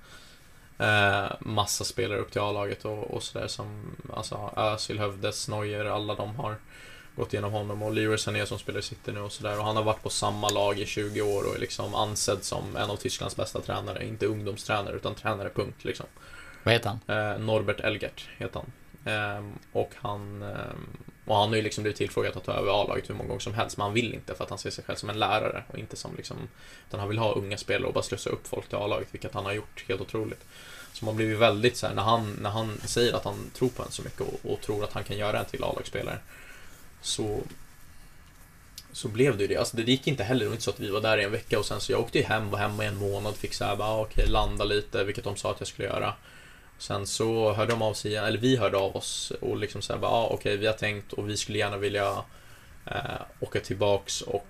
eh, massa spelare upp till A-laget och, och sådär som alltså Özil, Hövdes, Neuer, alla de har gått igenom honom och Leroy Sané som spelar i City nu och sådär. Och han har varit på samma lag i 20 år och är liksom ansedd som en av Tysklands bästa tränare. Inte ungdomstränare utan tränare, punkt liksom. Vad heter han? Eh, Norbert Elgert heter han. Ehm, och han ehm, och han har ju liksom blivit tillfrågad att ta över A-laget hur många gånger som helst, men han vill inte för att han ser sig själv som en lärare och inte som liksom, utan han vill ha unga spelare och bara slussa upp folk till A-laget, vilket han har gjort helt otroligt. Så man blir ju väldigt så här, när han, när han säger att han tror på en så mycket och, och tror att han kan göra en till A-lagsspelare, så så blev det ju det. Alltså det gick inte heller, det var inte så att vi var där i en vecka och sen så jag åkte ju hem, var hemma i en månad, fick såhär bara okej, okej, landa lite, vilket de sa att jag skulle göra. Sen så hörde de av sig eller vi hörde av oss och liksom såhär bara ah, okej, vi har tänkt och vi skulle gärna vilja eh, åka tillbaks och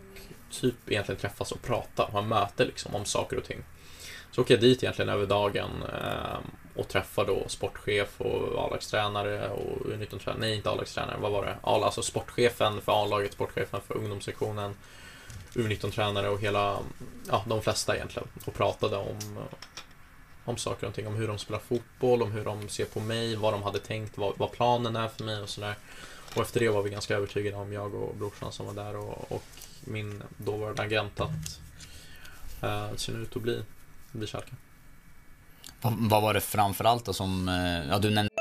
typ egentligen träffas och prata, ha möte liksom om saker och ting. Så åker jag dit egentligen över dagen eh, och träffar då sportchef och A-lagstränare och U19-tränare, nej inte A-lagstränare, vad var det? Alltså sportchefen för A-laget, sportchefen för ungdomssektionen, U19-tränare och hela, ja de flesta egentligen och pratade om om saker och ting, om hur de spelar fotboll, om hur de ser på mig, vad de hade tänkt, vad, vad planen är för mig och sådär. Och efter det var vi ganska övertygade om, jag och brorsan som var där och, och min dåvarande agent att uh, det ser ut att bli, bli Schalke. Vad, vad var det framförallt då som, uh, ja du nämnde...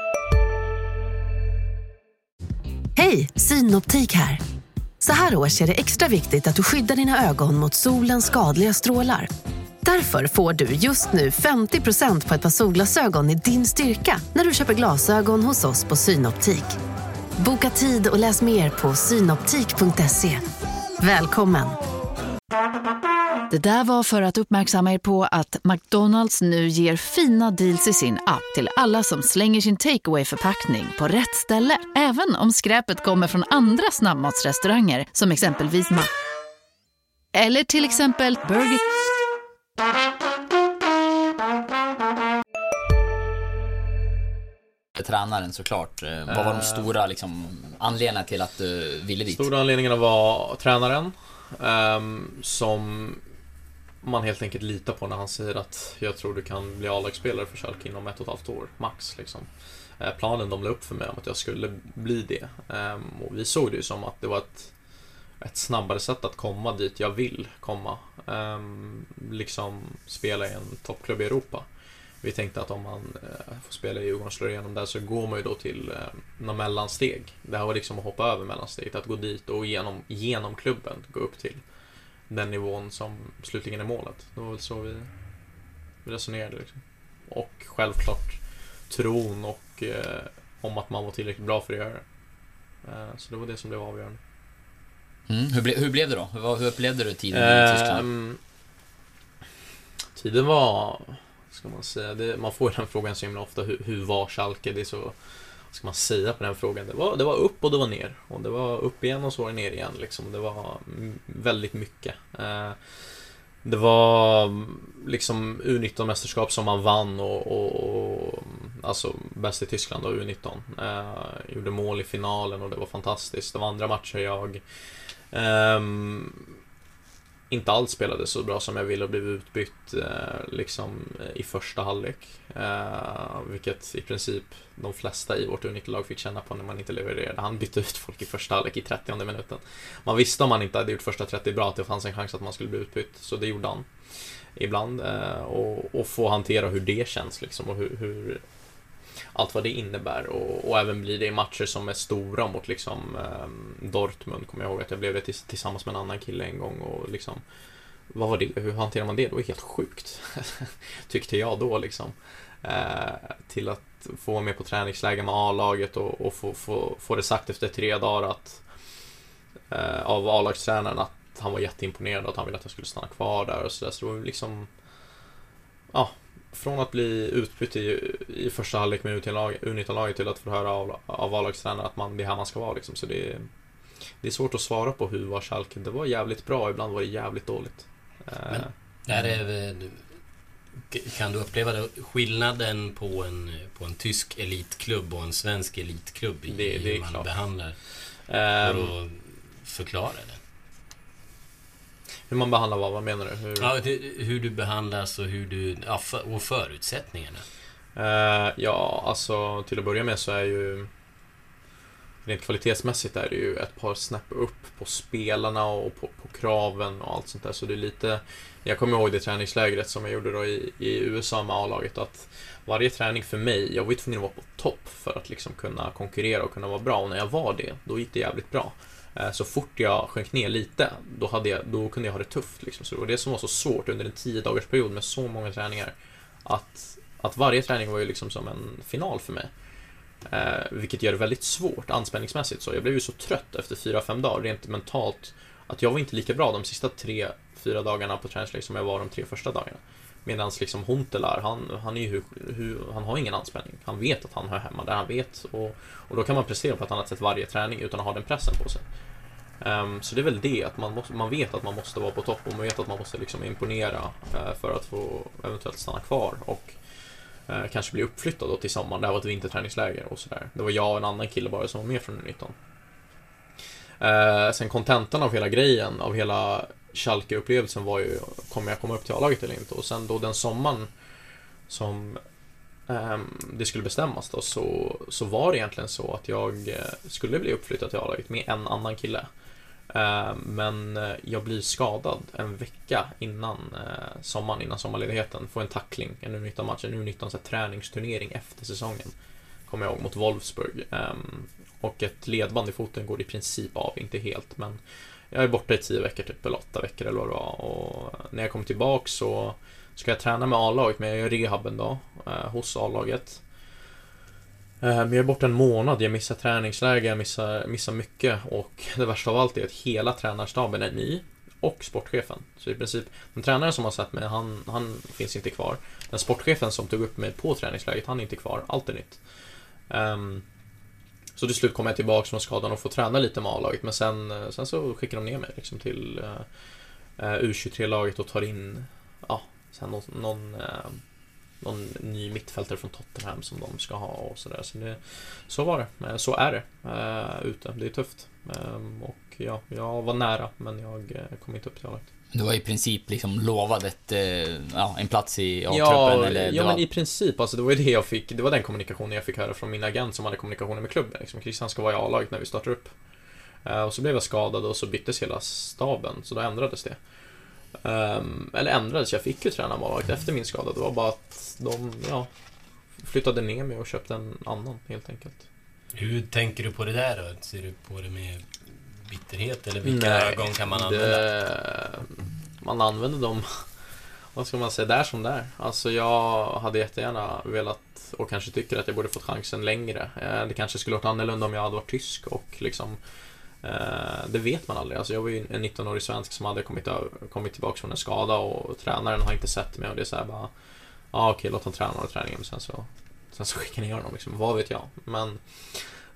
Hej, Synoptik här. Så här års är det extra viktigt att du skyddar dina ögon mot solens skadliga strålar. Därför får du just nu 50% på ett par solglasögon i din styrka när du köper glasögon hos oss på Synoptik. Boka tid och läs mer på synoptik.se. Välkommen! Det där var för att uppmärksamma er på att McDonalds nu ger fina deals i sin app till alla som slänger sin takeaway förpackning på rätt ställe. Även om skräpet kommer från andra snabbmatsrestauranger som exempelvis Ma... Eller till exempel Burger... Tränaren såklart. Eh, Vad var de stora liksom, anledningarna till att du ville dit? Stora anledningarna var tränaren. ehm, som man helt enkelt litar på när han säger att jag tror du kan bli A-lagsspelare för Schalke inom ett och ett halvt år, max. Liksom. Eh, planen de la upp för mig om att jag skulle bli det. Ehm, och vi såg det ju som att det var ett, ett snabbare sätt att komma dit jag vill komma. Ehm, liksom spela i en toppklubb i Europa. Vi tänkte att om man eh, får spela i Djurgården slår igenom där så går man ju då till eh, några mellansteg. Det här var liksom att hoppa över mellansteget, att gå dit och genom, genom klubben gå upp till den nivån som slutligen är målet. Det var väl så vi, resonerade. Liksom. Och självklart tron och eh, om att man var tillräckligt bra för att göra det. Eh, så det var det som blev avgörande. Mm, hur, ble, hur blev det då? Hur, hur upplevde du tiden i Tyskland? Ehm, tiden var, ska man säga, det, man får ju den frågan så himla ofta, hur, hur var Schalke? Det är så, vad ska man säga på den frågan? Det var, det var upp och det var ner. Och det var upp igen och så var det ner igen liksom. Det var väldigt mycket. Eh, det var liksom U19-mästerskap som man vann och, och, och alltså bäst i Tyskland och U19. Eh, gjorde mål i finalen och det var fantastiskt. Det var andra matcher jag ehm, inte alls spelade så bra som jag ville och blev utbytt eh, liksom i första halvlek. Eh, vilket i princip de flesta i vårt U19-lag fick känna på när man inte levererade. Han bytte ut folk i första halvlek i 30 minuten. Man visste om man inte hade gjort första 30 bra att det fanns en chans att man skulle bli utbytt, så det gjorde han ibland. Eh, och, och få hantera hur det känns liksom och hur, hur allt vad det innebär och, och, även blir det i matcher som är stora mot liksom eh, Dortmund, kommer jag ihåg att jag blev det tillsammans med en annan kille en gång och liksom vad var det, hur hanterar man det? Det var helt sjukt, tyckte jag då liksom. Eh, till att få vara med på träningsläger med A-laget och, och få, få, få det sagt efter tre dagar att eh, av A-lagstränaren att han var jätteimponerad och att han ville att jag skulle stanna kvar där och sådär. Så det var liksom ja, från att bli utbytt i, i första halvlek med U19-laget till att få höra av, av A-lagstränaren att man, det är här man ska vara. Liksom. Så det, det är svårt att svara på hur var Schalke. Det var jävligt bra, ibland var det jävligt dåligt. Men, är det, kan du uppleva det, skillnaden på en, på en tysk elitklubb och en svensk elitklubb i det, det hur man klart. behandlar? Ehm, För att förklara det. Hur man behandlar vad? Vad menar du? Hur, Ja, det, hur du behandlas och hur du... Ja, för, och förutsättningarna. Eh, ja, alltså till att börja med så är ju rent kvalitetsmässigt är det ju ett par snäpp upp på spelarna och på, på kraven och allt sånt där. Så det är lite... Jag kommer ihåg det träningslägret som jag gjorde då i, i USA med A-laget. Att varje träning för mig, jag var ju tvungen att vara på topp för att liksom kunna konkurrera och kunna vara bra. Och när jag var det, då gick det jävligt bra. Eh, så fort jag sjönk ner lite, då, hade jag, då kunde jag ha det tufft. Liksom. Så det var det som var så svårt under en tio dagars period med så många träningar. Att, att varje träning var ju liksom som en final för mig. Eh, vilket gör det väldigt svårt anspänningsmässigt. Så jag blev ju så trött efter fyra fem dagar rent mentalt. Att jag var inte lika bra de sista tre fyra dagarna på träningsläger som jag var de tre första dagarna. Medan liksom Huntelaar, han, han, är ju, hur, han har ingen anspänning. Han vet att han hör hemma där han vet. Och, och då kan man prestera på ett annat sätt varje träning utan att ha den pressen på sig. Um, så det är väl det, att man, måste, man vet att man måste vara på topp och man vet att man måste liksom imponera uh, för att få eventuellt stanna kvar. Och uh, kanske bli uppflyttad då till sommaren. Det här var ett vinterträningsläger och sådär. Det var jag och en annan kille bara som var med från U19. Uh, eh, sen kontentan av hela grejen, av hela Schalke-upplevelsen var ju, kommer jag komma upp till A-laget eller inte? Och sen då den sommaren som ehm, det skulle bestämmas då, så, så var det egentligen så att jag eh, skulle bli uppflyttad till A-laget med en annan kille. Ehm, men eh, jag blir skadad en vecka innan eh, sommaren, innan sommarledigheten. Får en tackling, en U19-match, en U19 träningsturnering efter säsongen. Kommer jag ihåg, mot Wolfsburg. Ehm, och ett ledband i foten går i princip av, inte helt, men jag är borta i tio veckor typ, eller åtta veckor eller vad det var. Och när jag kommer tillbaka så ska jag träna med A-laget, men jag gör rehaben då, eh, hos A-laget. Eh, men jag är borta en månad, jag missar träningsläger, jag missar, missar mycket och det värsta av allt är att hela tränarstaben är ny och sportchefen. Så i princip, den tränaren som har sett mig, han, han finns inte kvar. Den sportchefen som tog upp mig på träningsläget, han är inte kvar. Allt är nytt. Um, så till slut kom jag tillbaka från skadan och får träna lite med A-laget. Men sen, eh, sen så skickar de ner mig liksom till eh, eh, uh, U23-laget och tar in ja, sen någon, någon, uh, någon ny mittfältare från Tottenham som de ska ha och sådär. Så, det, så var det. Så är det uh, ute. Det är tufft. Ehm, och ja, jag var nära men jag kom inte upp till A-laget. Du var i princip liksom lovad ett, eh, ja, en plats i A-truppen? Ja, eller ja var... men i princip. Alltså, det var det jag fick. Det var den kommunikationen jag fick höra från min agent som hade kommunikationen med klubben. Liksom. Christian ska vara i A-laget när vi startar upp. Uh, och så blev jag skadad och så byttes hela staben, så då ändrades det. Um, eller ändrades, jag fick ju träna med A-laget efter min skada. Det var bara att de, ja, flyttade ner mig och köpte en annan helt enkelt. Hur tänker du på det där då? Ser du på det med bitterhet eller vilka Nej, ögon kan man använda? Det, man använder dem, vad ska man säga, där som där. Alltså jag hade jättegärna velat och kanske tycker att jag borde fått chansen längre. Eh, det kanske skulle varit annorlunda om jag hade varit tysk och liksom eh, det vet man aldrig. Alltså jag var ju en 19-årig svensk som hade kommit, kommit tillbaka från en skada och tränaren har inte sett mig och det är såhär bara Ja ah, okej, låt honom träna några träningen men sen så Sen så skickar ni honom liksom, vad vet jag. Men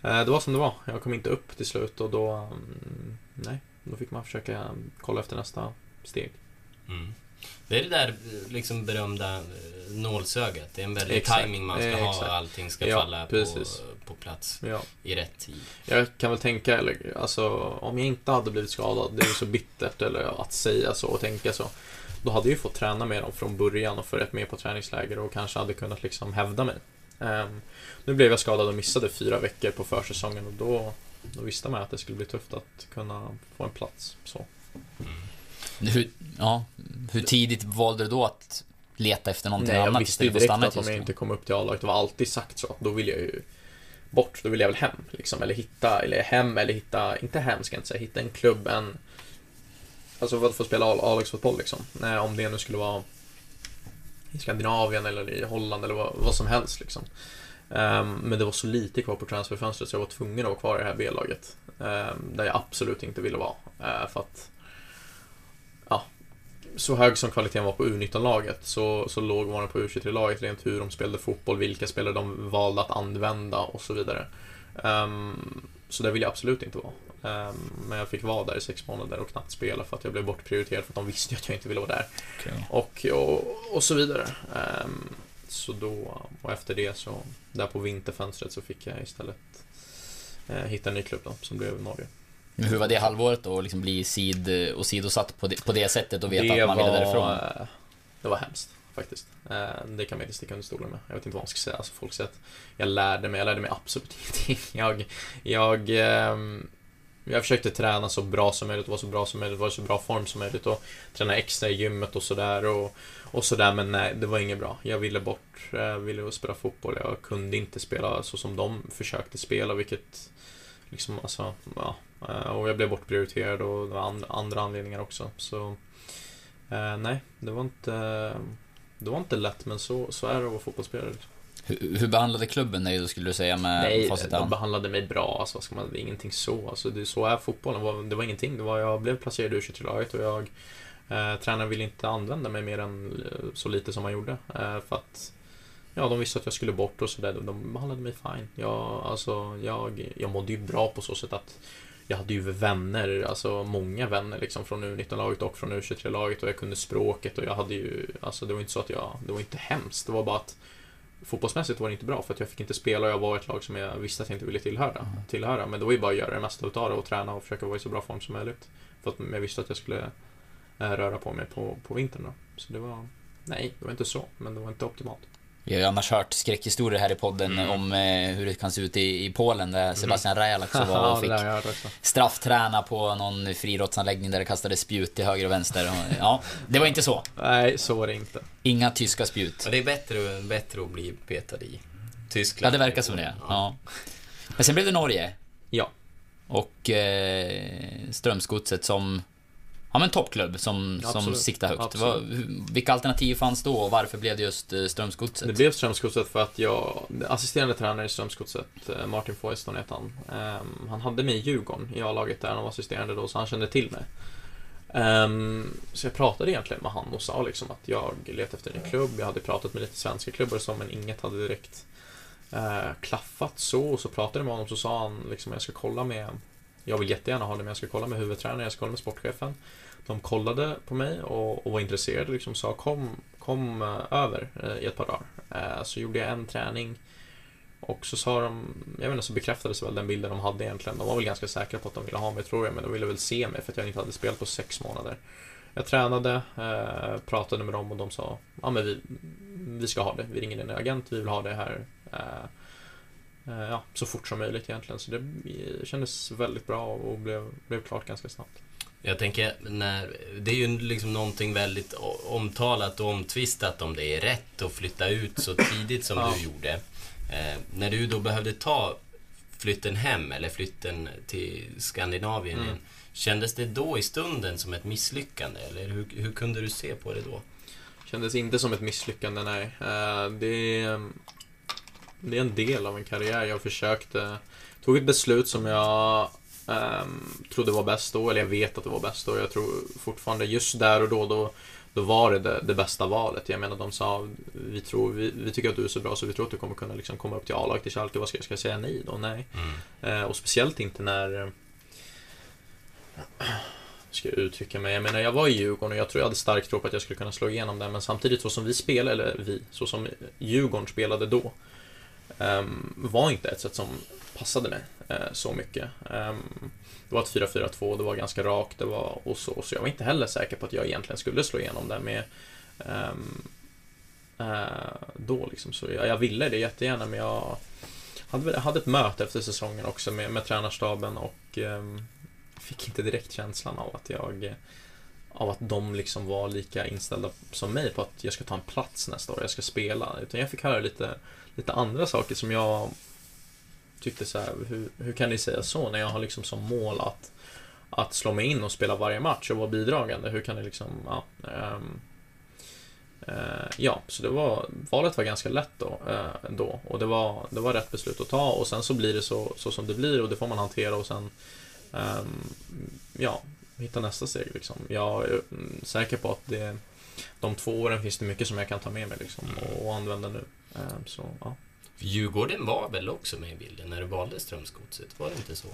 det var som det var. Jag kom inte upp till slut och då... Mm, nej, då fick man försöka kolla efter nästa steg. Mm. Det är det där liksom berömda eh, nålsögat. Det är en väldig Exakt. timing man ska eh, ha allting ska ja, falla på, på plats ja. i rätt tid. Jag kan väl tänka, eller, alltså, om jag inte hade blivit skadad, det är så bittert eller att säga så och tänka så. Då hade jag ju fått träna med dem från början och följt med på träningsläger och kanske hade kunnat liksom hävda mig. Um, nu blev jag skadad och missade fyra veckor på försäsongen och då, då visste man att det skulle bli tufft att kunna få en plats. Så. Mm. Hur, ja, hur tidigt valde du då att leta efter någonting Nej, annat jag visste ju direkt att om jag inte kom upp till A-laget, det var alltid sagt så, då vill jag ju bort, då vill jag väl hem. Liksom, eller hitta, eller hem, eller hitta, inte hem ska jag inte säga, hitta en klubb, en... Alltså för att få spela A-lagsfotboll liksom. Nej, om det nu skulle vara i Skandinavien eller i Holland eller vad, vad som helst liksom. Um, men det var så lite kvar på transferfönstret så jag var tvungen att vara kvar i det här B-laget. Um, där jag absolut inte ville vara. Uh, för att ja, så hög som kvaliteten var på U19-laget så, så låg man på U23-laget rent hur de spelade fotboll, vilka spelare de valde att använda och så vidare. Um, så där vill jag absolut inte vara. Um, men jag fick vara där i sex månader och knappt spela för att jag blev bortprioriterad för att de visste att jag inte ville vara där. Okay. Och, och, och, så vidare. Um, så då, och efter det så, där på vinterfönstret så fick jag istället eh, hitta en ny klubb då, som blev Norge. Men hur var det halvåret då, liksom bli sid och sidosatt på det, på det sättet och veta det att man ville därifrån? Det var hemskt. faktiskt. Eh, det kan man inte sticka under stolen med. Jag vet inte vad man ska säga. Alltså, folk säger att jag lärde mig, jag lärde mig absolut ingenting. Jag, jag, ehm, jag försökte träna så bra som möjligt, vara så bra som möjligt, vara i så bra form som möjligt och träna extra i gymmet och sådär och, och sådär men nej, det var inget bra. Jag ville bort, jag ville spela fotboll, jag kunde inte spela så som de försökte spela vilket liksom alltså, ja, eh, och jag blev bortprioriterad och det var andra anledningar också så eh, nej, det var inte det var inte lätt men så, så är det att vara fotbollsspelare. Liksom. Hur, hur behandlade klubben dig då skulle du säga med Nej, de behandlade mig bra. Alltså, vad ska man, ingenting så. Alltså, det, så är fotbollen. Det var, det var ingenting. Det var, jag blev placerad i U23-laget och jag eh, tränaren ville inte använda mig mer än eh, så lite som man gjorde. Eh, för att Ja, de visste att jag skulle bort och sådär. De behandlade mig fine. Jag, alltså, jag, jag mådde ju bra på så sätt att jag hade ju vänner, alltså många vänner liksom från U19-laget och från U23-laget och jag kunde språket och jag hade ju, alltså det var inte så att jag, det var inte hemskt. Det var bara att fotbollsmässigt var det inte bra för att jag fick inte spela och jag var ett lag som jag visste att jag inte ville tillhöra. Mm. tillhöra. Men det var ju bara att göra det mesta utav det och träna och försöka vara i så bra form som möjligt. För att jag visste att jag skulle äh, röra på mig på, på vintern då. Så det var, nej, det var inte så, men det var inte optimalt. Vi har ju annars hört skräckhistorier här i podden mm. om eh, hur det kan se ut i, i Polen där mm. Sebastian mm. Rajal också var och fick straffträna på någon friidrottsanläggning där det kastades spjut till höger och vänster. ja, det var inte så. Nej, så var det inte. Inga tyska spjut. Det är bättre, bättre att bli petad i Tyskland. Ja, det verkar som det. Ja. Men sen blev det Norge. Ja. Och eh, Strömsgodset som Ja men toppklubb som, som siktar högt. Vad, vilka alternativ fanns då och varför blev det just eh, Strömsgodset? Det blev Strömsgodset för att jag, assisterande tränare i Strömsgodset, eh, Martin Foyston heter han. Um, han hade mig i Djurgården i A-laget där han var assisterande då, så han kände till mig. Um, så jag pratade egentligen med han och sa liksom att jag letade efter en klubb. Jag hade pratat med lite svenska klubbar och så, men inget hade direkt uh, klaffat så. Och så pratade jag med honom så sa han liksom att jag ska kolla med jag vill jättegärna ha det, men jag ska kolla med huvudtränaren, jag ska kolla med sportchefen de kollade på mig och, och var intresserade liksom sa kom, kom eh, över eh, i ett par dagar. Eh, så gjorde jag en träning och så sa de, jag vet inte, så bekräftades väl den bilden de hade egentligen. De var väl ganska säkra på att de ville ha mig tror jag, men de ville väl se mig för att jag inte hade spelat på sex månader. Jag tränade, pratade med dem och de sa, ja men vi, vi ska ha det, vi ringer din agent, vi vill ha det här ja, så fort som möjligt egentligen. Så det kändes väldigt bra och blev, blev klart ganska snabbt. Jag tänker, när, det är ju liksom någonting väldigt omtalat och omtvistat om det är rätt att flytta ut så tidigt som ja. du gjorde. Eh, när du då behövde ta flytten hem eller flytten till Skandinavien mm. Kändes det då i stunden som ett misslyckande eller hur, hur kunde du se på det då? Kändes inte som ett misslyckande, nej. Eh, det, det är en del av en karriär. Jag försökte, tog ett beslut som jag Um, trodde var bäst då, eller jag vet att det var bäst då. Jag tror fortfarande just där och då, då, då var det, det, det bästa valet. Jag menar, de sa vi, tror, vi, vi, tycker att du är så bra så vi tror att du kommer kunna liksom komma upp till A-laget i Schalke. Vad ska, ska jag säga nej då? Nej. Mm. Uh, och speciellt inte när ska jag uttrycka mig? Jag menar, jag var i Djurgården och jag tror jag hade stark tro på att jag skulle kunna slå igenom där, men samtidigt så som vi spelade, eller vi, så som Djurgården spelade då, um, var inte ett sätt som passade mig eh, så mycket. Eh, det var ett 4-4-2, det var ganska rakt, det var och så, så jag var inte heller säker på att jag egentligen skulle slå igenom det. med ehm, eh, då liksom. Så jag, jag, ville det jättegärna, men jag hade, hade ett möte efter säsongen också med, med tränarstaben och ehm, fick inte direkt känslan av att jag av att de liksom var lika inställda som mig på att jag ska ta en plats nästa år, jag ska spela. Utan jag fick höra lite, lite andra saker som jag tyckte så här, hur, hur kan ni säga så när jag har liksom som mål att, att slå mig in och spela varje match och vara bidragande? Hur kan ni liksom, ja, um, uh, ja, så det var, valet var ganska lätt då, uh, då och det var, det var rätt beslut att ta och sen så blir det så, så som det blir och det får man hantera och sen, um, ja, hitta nästa steg liksom. Jag är säker på att det, de två åren finns det mycket som jag kan ta med mig liksom och, och använda nu. Um, så, ja. Djurgården var väl också med i bilden när du valde Strömsgodset? Var det inte så?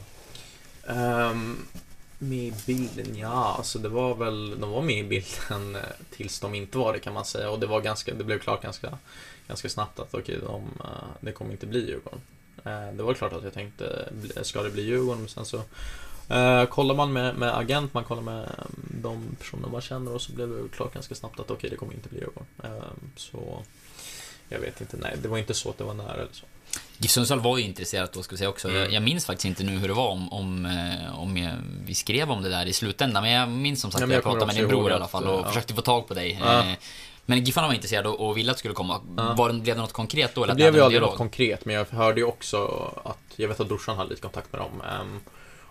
Um, med i bilden? Ja, alltså det var väl, de var med i bilden eh, tills de inte var det kan man säga. Och det var ganska, det blev klart ganska, ganska snabbt att okej, okay, de, eh, det kommer inte bli Djurgården. Eh, det var klart att jag tänkte, ska det bli Djurgården? Men sen så Eh, kollar man med, med agent, man kollar med mm, de personer man känner och så blev det klart ganska snabbt att okej, okay, det kommer inte bli Djurgården. Eh, så jag vet inte, nej, det var inte så att det var nära eller så. GIF Sundsvall var ju intresserat då, ska vi säga också. Mm. Jag, jag, minns faktiskt inte nu hur det var om, om, eh, om jag, vi skrev om det där i slutändan. Men jag minns som sagt att jag, jag pratade med din bror i alla fall och ja. försökte få tag på dig. Ja. Eh, men Giffarna var intresserade och ville att det skulle komma. Ja. Var, blev det något konkret då? Eller det blev ju aldrig något konkret, men jag hörde ju också att, jag vet att brorsan hade lite kontakt med dem. Um,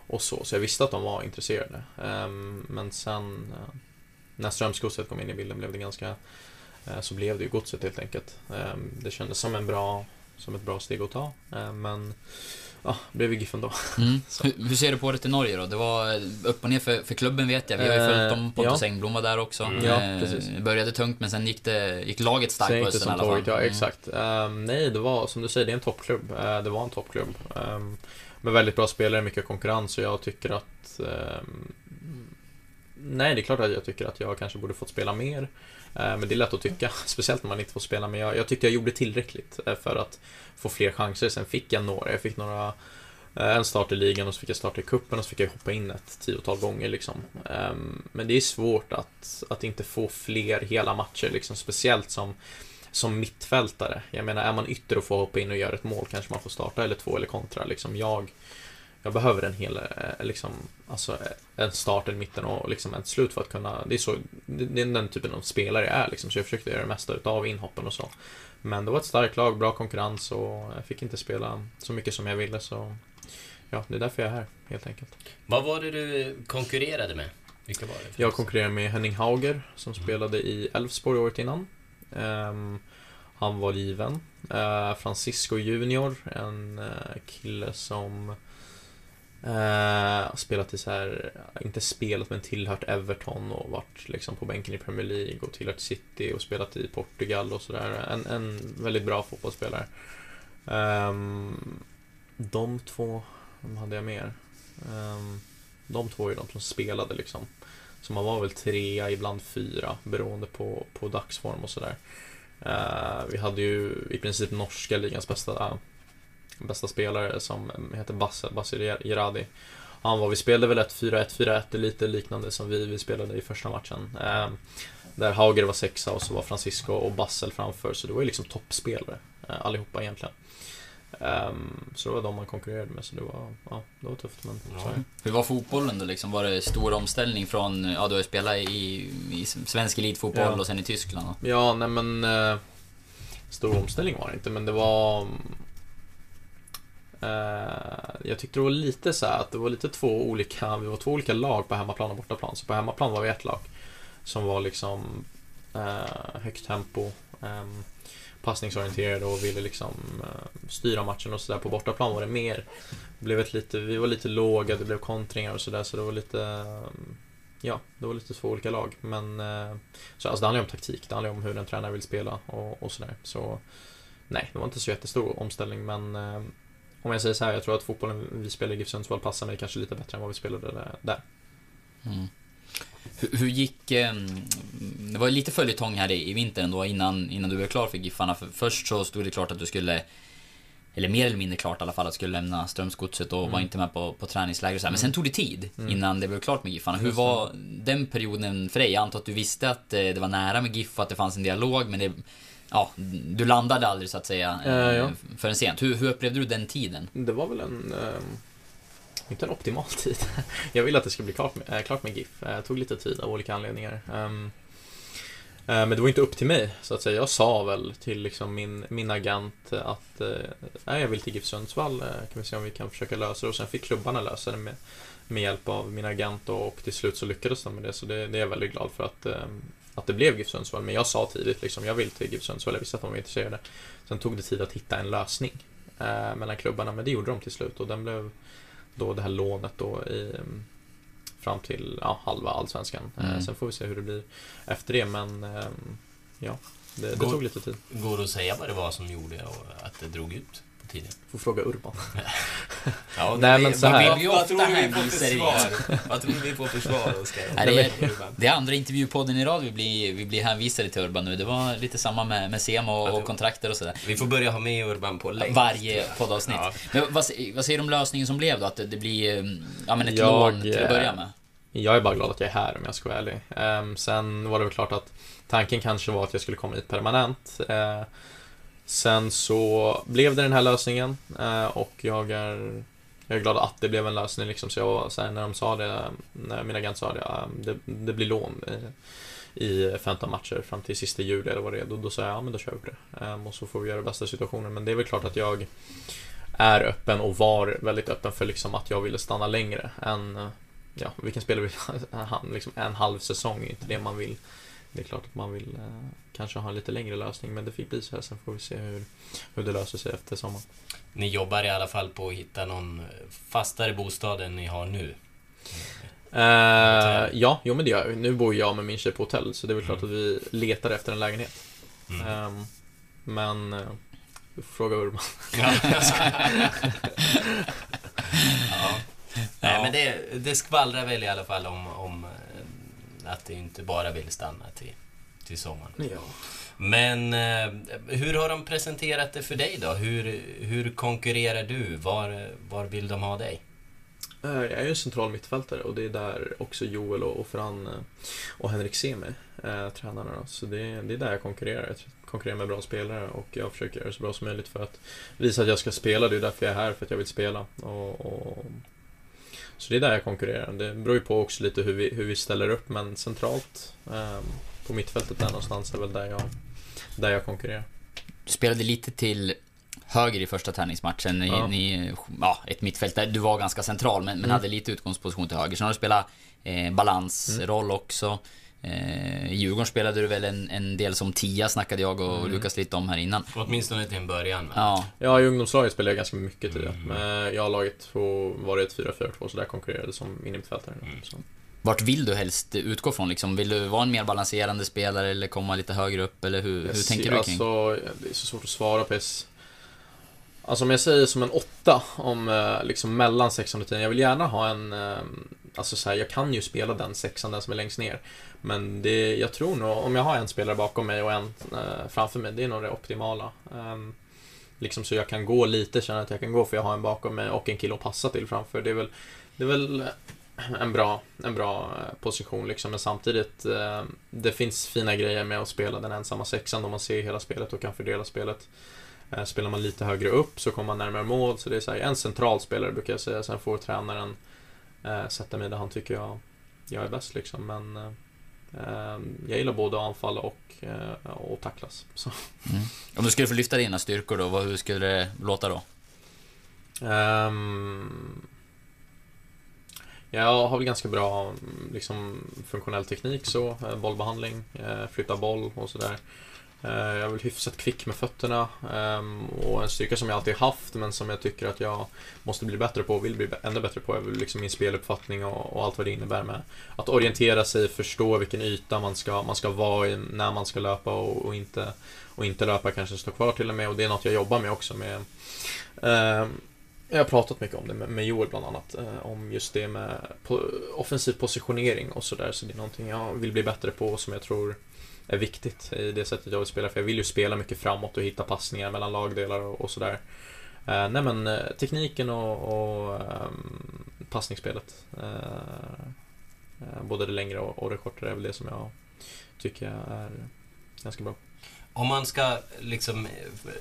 och så, så jag visste att de var intresserade. Um, men sen, uh, när Strömsgodset kom in i bilden blev det ganska, så blev det ju godset helt enkelt. Um, det kändes som en bra som ett bra steg att ta. Eh, men ja, blev ju GIF ändå. Mm. Hur, hur, ser du på det till Norge då? Det var upp och ner för, för klubben vet jag. Vi har ju följt dem. Pontus ja. Engblom var där också. Mm. Ja, eh, precis. Började tungt men sen gick, det, gick laget starkt på hösten i alla fall. Ja, mm. exakt. Um, nej, det var som du säger, det är en toppklubb. Uh, det var en toppklubb. Um, med väldigt bra spelare, mycket konkurrens och jag tycker att um, Nej, det är klart att jag tycker att jag kanske borde fått spela mer. Eh, men det är lätt att tycka, speciellt när man inte får spela. Men jag, jag tyckte jag gjorde tillräckligt eh, för att få fler chanser. Sen fick jag några. Jag fick några eh, en start i ligan och så fick jag starta i kuppen och så fick jag hoppa in ett tiotal gånger liksom. Ehm, men det är svårt att, att inte få fler hela matcher liksom, speciellt som, som mittfältare. Jag menar, är man ytter och får hoppa in och göra ett mål kanske man får starta eller två eller kontra liksom. Jag, jag behöver en hel, eh, liksom, alltså eh, en start, en mitten och liksom ett slut för att kunna, det är så, det är den typen av spelare jag är liksom, så jag försökte göra det mesta utav inhoppen och så. Men det var ett starkt lag, bra konkurrens och jag fick inte spela så mycket som jag ville så ja, det är därför jag är här helt enkelt. Vad var det du konkurrerade med? Vilka var det? Jag konkurrerade med Henning Hauger som mm. spelade i Elfsborg året innan. Um, han var given. Uh, Francisco Junior, en uh, kille som Uh, spelat i så här, inte spelat men tillhört Everton och varit liksom på bänken i Premier League och tillhört City och spelat i Portugal och sådär. En, en väldigt bra fotbollsspelare. Um, de två, vem hade jag mer? Um, de två är de som spelade liksom. Så man var väl trea, ibland fyra, beroende på, på dagsform och sådär. Uh, vi hade ju i princip norska ligans bästa bästa spelare som heter Basse, Basse Geradi. Han var, vi spelade väl ett 4-1, 4-1, lite liknande som vi, vi spelade i första matchen. Eh, där Hauger var sexa och så var Francisco och Bassel framför, så det var ju liksom toppspelare eh, allihopa egentligen. Um, så det var de man konkurrerade med, så det var, ja, det var tufft. Men, ja. Hur var fotbollen då liksom? Var det stor omställning från, ja du har ju spelat i, i svensk elitfotboll ja. och sen i Tyskland? Då? Ja, nej men... Eh, stor omställning var det inte, men det var Eh, jag tyckte det var lite så att det var lite två olika, vi var två olika lag på hemmaplan och bortaplan. Så på hemmaplan var vi ett lag som var liksom uh, högt tempo, um, passningsorienterade och ville liksom uh, styra matchen och sådär. På bortaplan var det mer, blev ett lite, vi var lite låga, det blev kontringar och sådär så det var lite ehm, Ja, det var lite två olika lag men så alltså det handlar ju om taktik, det handlar ju om hur en tränare vill spela och, och sådär. Så nej, det var inte så jättestor omställning men ehm, om jag säger så här, jag tror att fotbollen vi spelar i GIF Sundsvall passar mig kanske lite bättre än vad vi spelade där. Mm. Hur, hur, gick... Eh, det var lite följetong här i, i vintern då innan, innan du blev klar för Giffarna. För först så stod det klart att du skulle eller mer eller mindre klart i alla fall att du skulle lämna Strömsgodset och mm. var inte med på, på träningsläger och så här. Men sen mm. tog det tid mm. innan det blev klart med Giffarna. Hur var den perioden för dig? Jag antar att du visste att eh, det var nära med GIF och att det fanns en dialog men det ja, du landade aldrig så att säga äh, ja. förrän sent. Hur, hur upplevde du den tiden? Det var väl en, äh, inte en optimal tid. jag ville att det skulle bli klart med, äh, klart med GIF. Det tog lite tid av olika anledningar. Um, men det var inte upp till mig, så att säga. Jag sa väl till liksom min, min agent att nej, jag vill till GIF Sundsvall, kan vi se om vi kan försöka lösa det. Och sen fick klubbarna lösa det med, med hjälp av min agent och, och till slut så lyckades de med det. Så det, det är jag väldigt glad för att ehm, att det blev GIF Sundsvall, men jag sa tidigt liksom, jag vill till GIF Sundsvall, jag visste att de var intresserade. Sen tog det tid att hitta en lösning eh, mellan klubbarna, men det gjorde de till slut och den blev då det här lånet då i, mm, fram till ja, halva allsvenskan. Eh, mm. sen får vi se hur det blir efter det, men eh, ja, det, det går, tog lite tid. Går det att säga vad det var som gjorde att det drog ut tiden? Får fråga Urban. Ja, Nej, vi- men så vad här. vill vi Vad ofta tror du vi får hänvisar för i svar? Vad tror vi får för svar, Oskar? Det, det är andra intervjupodden i rad vi blir, vi blir hänvisade till Urban nu. Det var lite samma med, med SEMA och, och kontrakter och sådär. Vi får börja ha med Urban på länk. Varje poddavsnitt. Ja. Men vad, vad säger du om lösningen som blev då? Att det, det blir mm, ja, men ett Jag, lån till att börja eh, med? Jag är bara glad att jag är här om jag ska vara ärlig. Ehm, sen var det väl klart att tanken kanske var att jag skulle komma hit permanent. Eh, sen så blev det den här lösningen eh, och jag är, jag är glad att det blev en lösning liksom. Så jag var så här, när de sa det, när min agent sa det, det, det blir lån eh, i, 15 matcher fram till sista juli eller vad det är. Då, då sa jag, ja men då kör vi på det. Ehm, och så får vi göra det bästa situationen. Men det är väl klart att jag är öppen och var väldigt öppen för liksom att jag ville stanna längre än eh, ja, vilken spelare vill han liksom en halv säsong är inte det man vill. Det är klart att man vill eh, kanske ha en lite längre lösning men det fick bli så här. Sen får vi se hur, hur det löser sig efter sommaren. Ni jobbar i alla fall på att hitta någon fastare bostad än ni har nu. Eh, ja, jo men det gör jag. Nu bor jag med min tjej på hotell så det är väl klart att vi letar efter en lägenhet. Mm. Ehm, men eh, får fråga Urban. Ja, ja. Nej, men det, det skvallrar väl i alla fall om, om eh, att det inte bara vill stanna till, till sommaren. Ja. Men eh, hur har de presenterat det för dig då? Hur, hur konkurrerar du? Var, var vill de ha dig? Eh, Jag är ju en central mittfältare och det är där också Joel och Fran eh, och Henrik Semi, eh, tränarna då. Så det, är- det är där jag konkurrerar. Jag konkurrerar med bra spelare och jag försöker göra det så bra som möjligt för att visa att jag ska spela. Det är därför jag är här, för att jag vill spela. Och, och, så det är där jag konkurrerar. Det beror ju på också lite hur vi, hur vi ställer upp, men centralt eh, på mittfältet där någonstans är väl där jag, där jag konkurrerar. Du spelade lite till höger i första träningsmatchen. Ni, Ja. ni, ja, ett mittfält där du var ganska central men, men Mm. hade lite utgångsposition till höger. Sen har du spelat eh, balansroll också. Eh, I Djurgården spelade du väl en, en del som tia, snackade jag och Mm. Lukas lite om här innan. Åtminstone till en början. va? Ja, Ja, i ungdomslaget spelade jag ganska mycket tid. Mm. Men jag har laget på, var det ett 4-4-2, så där konkurrerade som innermittfältare. Mm. Så. vart vill du helst utgå från liksom? Vill du vara en mer balanserande spelare eller komma lite högre upp? Eller hur, hur tänker ser- du kring? Alltså, det är så svårt att svara på. Alltså om jag säger som en åtta, om eh, liksom mellan sexan och tio. Jag vill gärna ha en, eh, alltså så här, jag kan ju spela den sexan, den som är längst ner. Men det, jag tror nog, om jag har en spelare bakom mig och en eh, framför mig, det är nog det optimala. Um, liksom så jag kan gå lite, känna att jag kan gå för jag har en bakom mig och en kille att passa till framför. Det är väl, det är väl eh, en bra, en bra eh, position liksom. Men samtidigt, eh, det finns fina grejer med att spela den ensamma sexan då man ser hela spelet och kan fördela spelet. Eh, Spelar man lite högre upp så kommer man närmare mål. Så det är så här, en central spelare brukar jag säga. Sen får tränaren eh, sätta mig där han tycker jag, jag är bäst liksom. Men eh, jag gillar både att anfalla och, eh, och tacklas. Mm. Om du skulle få lyfta dina styrkor då, vad, hur skulle det låta då? Ehm, jag har väl ganska bra liksom, funktionell teknik så, eh, bollbehandling, eh, flytta boll och sådär. Eh, jag är väl hyfsat kvick med fötterna ehm, och en styrka som jag alltid haft men som jag tycker att jag måste bli bättre på och vill bli ännu bättre på är väl liksom min speluppfattning och, allt vad det innebär med att orientera sig, förstå vilken yta man ska, man ska vara i när man ska löpa och, och, inte, och inte löpa, kanske stå kvar till och med. Och det är något jag jobbar med också med ehm, jag har pratat mycket om det med, Joel bland annat, eh, om just det med offensiv positionering och sådär, så det är någonting jag vill bli bättre på och som jag tror är viktigt i det sättet jag vill spela, för jag vill ju spela mycket framåt och hitta passningar mellan lagdelar och, och sådär. Eh, nej men eh, tekniken och, och ehm, passningsspelet, eh, eh, både det längre och, och det kortare är väl det som jag tycker är ganska bra. Om man ska liksom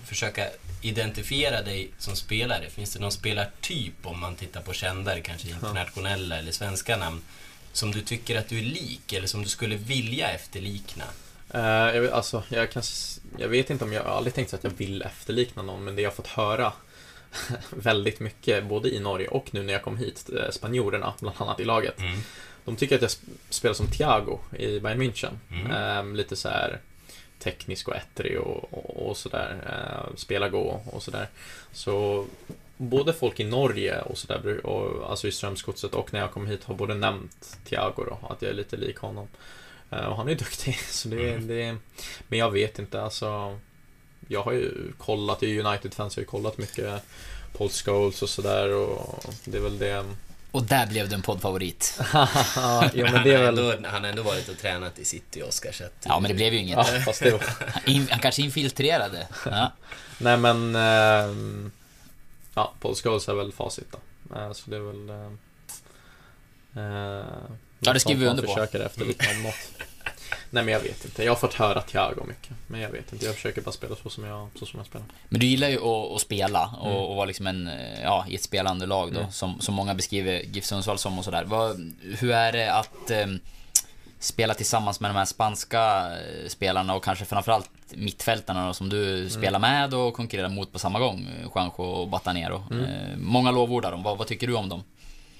försöka identifiera dig som spelare, finns det någon spelartyp om man tittar på kändare, kanske internationella eller svenska namn, som du tycker att du är lik eller som du skulle vilja efterlikna? Eh, jag, vet, alltså, jag, kan, jag vet inte om jag, jag har aldrig tänkt att jag vill efterlikna någon, men det jag har fått höra väldigt mycket, både i Norge och nu när jag kom hit, eh, spanjorerna bland annat i laget. Mm. De tycker att jag sp- spelar som Thiago i Bayern München. Mm. Ehm, lite så här teknisk och ettrig och, och, och sådär. Uh, spela gå och sådär. Så både folk i Norge och sådär, alltså i Strömsgodset och när jag kom hit har både nämnt Thiago då, att jag är lite lik honom. Eh, och han är duktig, så det, Mm. det Men jag vet inte, alltså jag har ju kollat, i United-fans har ju kollat mycket Paul Scholes och sådär och det är väl det. Och där blev du en poddfavorit. ja, men han, det är har väl... ändå, han har ändå varit och tränat i City, Oscar, så att, Ja, men det blev ju inget. Ja, fast det var... In, han kanske infiltrerade. Ja. Nej men... ehm, ja, Paul Scholes är väl facit då. Eh, så det är väl... eh, eh, Ja, det skriver vi under på. försöker efter lite om något. Nej men jag vet inte. Jag har fått höra Thiago mycket. Men jag vet inte. Jag försöker bara spela så som jag, så som jag spelar. Men du gillar ju att, att spela och, Mm. och vara liksom en, ja, i ett spelande lag då, Mm. som, som många beskriver GIF Sundsvall som och sådär. Vad- Hur är det att eh, spela tillsammans med de här spanska eh, spelarna och kanske framförallt mittfältarna då, som du Mm. spelar med och konkurrerar mot på samma gång? Juanjo och Batanero. Mm. Eh, många lovordar dem. Vad, vad tycker du om dem?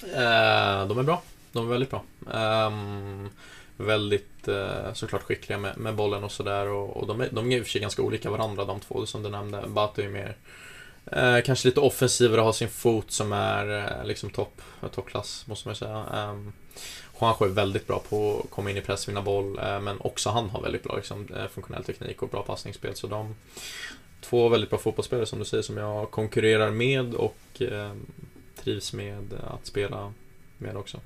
Eh, de är bra. De är väldigt bra. Um, väldigt uh, såklart skickliga med, med bollen och sådär. Och, och de, är, de är i och för sig ganska olika varandra de två som du nämnde. Bata är ju mer eh, kanske lite offensivare och har sin fot som är eh, liksom topp, eh, toppklass måste man ju säga. Um, Juanjo är väldigt bra på att komma in i press, vinna boll, eh, men också han har väldigt bra liksom, eh, funktionell teknik och bra passningsspel. Så de två väldigt bra fotbollsspelare som du säger som jag konkurrerar med och eh, trivs med att spela med också.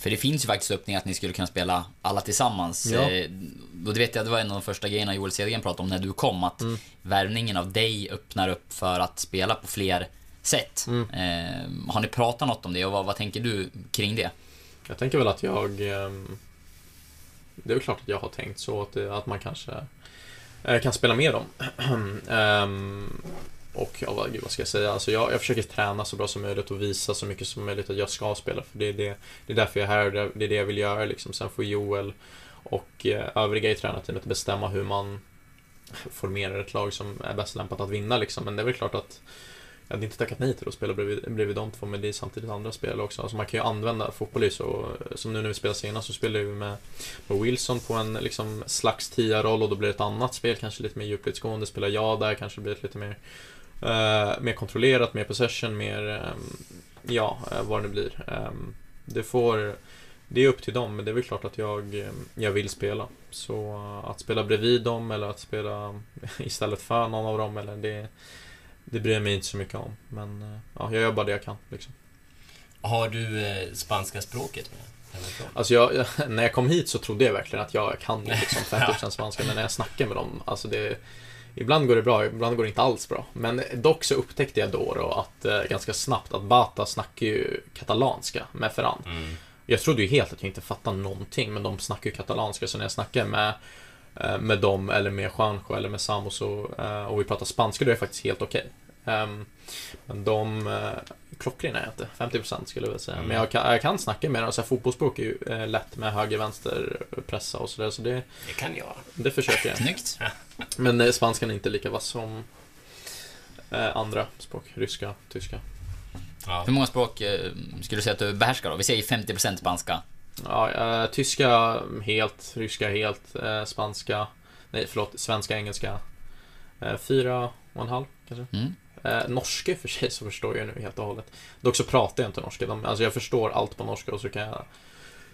För det finns ju faktiskt öppningar att ni skulle kunna spela alla tillsammans. Ja. Eh, och det vet jag, det var en av de första grejerna Joel Cedergren pratade om när du kom, att Mm. värvningen av dig öppnar upp för att spela på fler sätt. Mm. Eh, har ni pratat något om det och vad, vad tänker du kring det? Jag tänker väl att jag... ehm, Det är väl klart att jag har tänkt så att, att man kanske eh, kan spela med dem. Och ja, vad, gud, vad ska jag säga? Alltså jag, jag försöker träna så bra som möjligt och visa så mycket som möjligt att jag ska spela. För det är, det, det är därför jag är här, det är det jag vill göra. Liksom. Sen får Joel och eh, övriga i tränarteamet bestämma hur man formerar ett lag som är bäst lämpat att vinna. Liksom. Men det är väl klart att jag hade inte tackat nej till att spela bredvid, bredvid de två, men det är samtidigt andra spel också. Alltså man kan ju använda fotboll i så, som nu när vi spelar senast så spelade vi med, med Wilson på en liksom slags tia-roll och då blir det ett annat spel, kanske lite mer djupledsgående. Spelar jag där kanske det blir ett lite mer, eh, mer kontrollerat, mer possession, mer, ehm, ja, eh, vad det nu blir. Ehm, det får, det är upp till dem, men det är väl klart att jag, eh, jag vill spela. Så att spela bredvid dem eller att spela istället för någon av dem, eller det det bryr jag mig inte så mycket om. Men ja, jag gör bara det jag kan. Liksom. Har du eh, spanska språket med? Alltså jag, jag, när jag kom hit så trodde jag verkligen att jag kan liksom 50% spanska, men när jag snackar med dem, alltså det Ibland går det bra, ibland går det inte alls bra. Men dock så upptäckte jag då, då att eh, ganska snabbt att Bata snackar ju katalanska med Ferran. Mm. Jag trodde ju helt att jag inte fattade någonting, men de snackar ju katalanska, så när jag snackar med eh, med dem eller med Juanjo eller med Samo så, eh, och vi pratar spanska, då är det faktiskt helt okej. Ehm, men de klockrena är jag inte, 50% skulle jag vilja säga. Mm. Men jag kan, jag kan snacka med dem, så här, fotbollsspråk är ju eh, lätt med höger, vänster, pressa och sådär, så det, Det kan jag. det försöker jag. Snyggt. Men eh, spanskan är inte lika vass som eh, andra språk, ryska, tyska. Ja. Hur många språk skulle du säga att du behärskar då? Vi säger 50% spanska. Ja, tyska helt, ryska helt, spanska, nej förlåt, svenska, engelska. Fyra och en halv kanske. Mm. Eh, norska för sig så förstår jag nu helt och hållet. Dock så pratar jag inte norska. De, alltså jag förstår allt på norska och så kan jag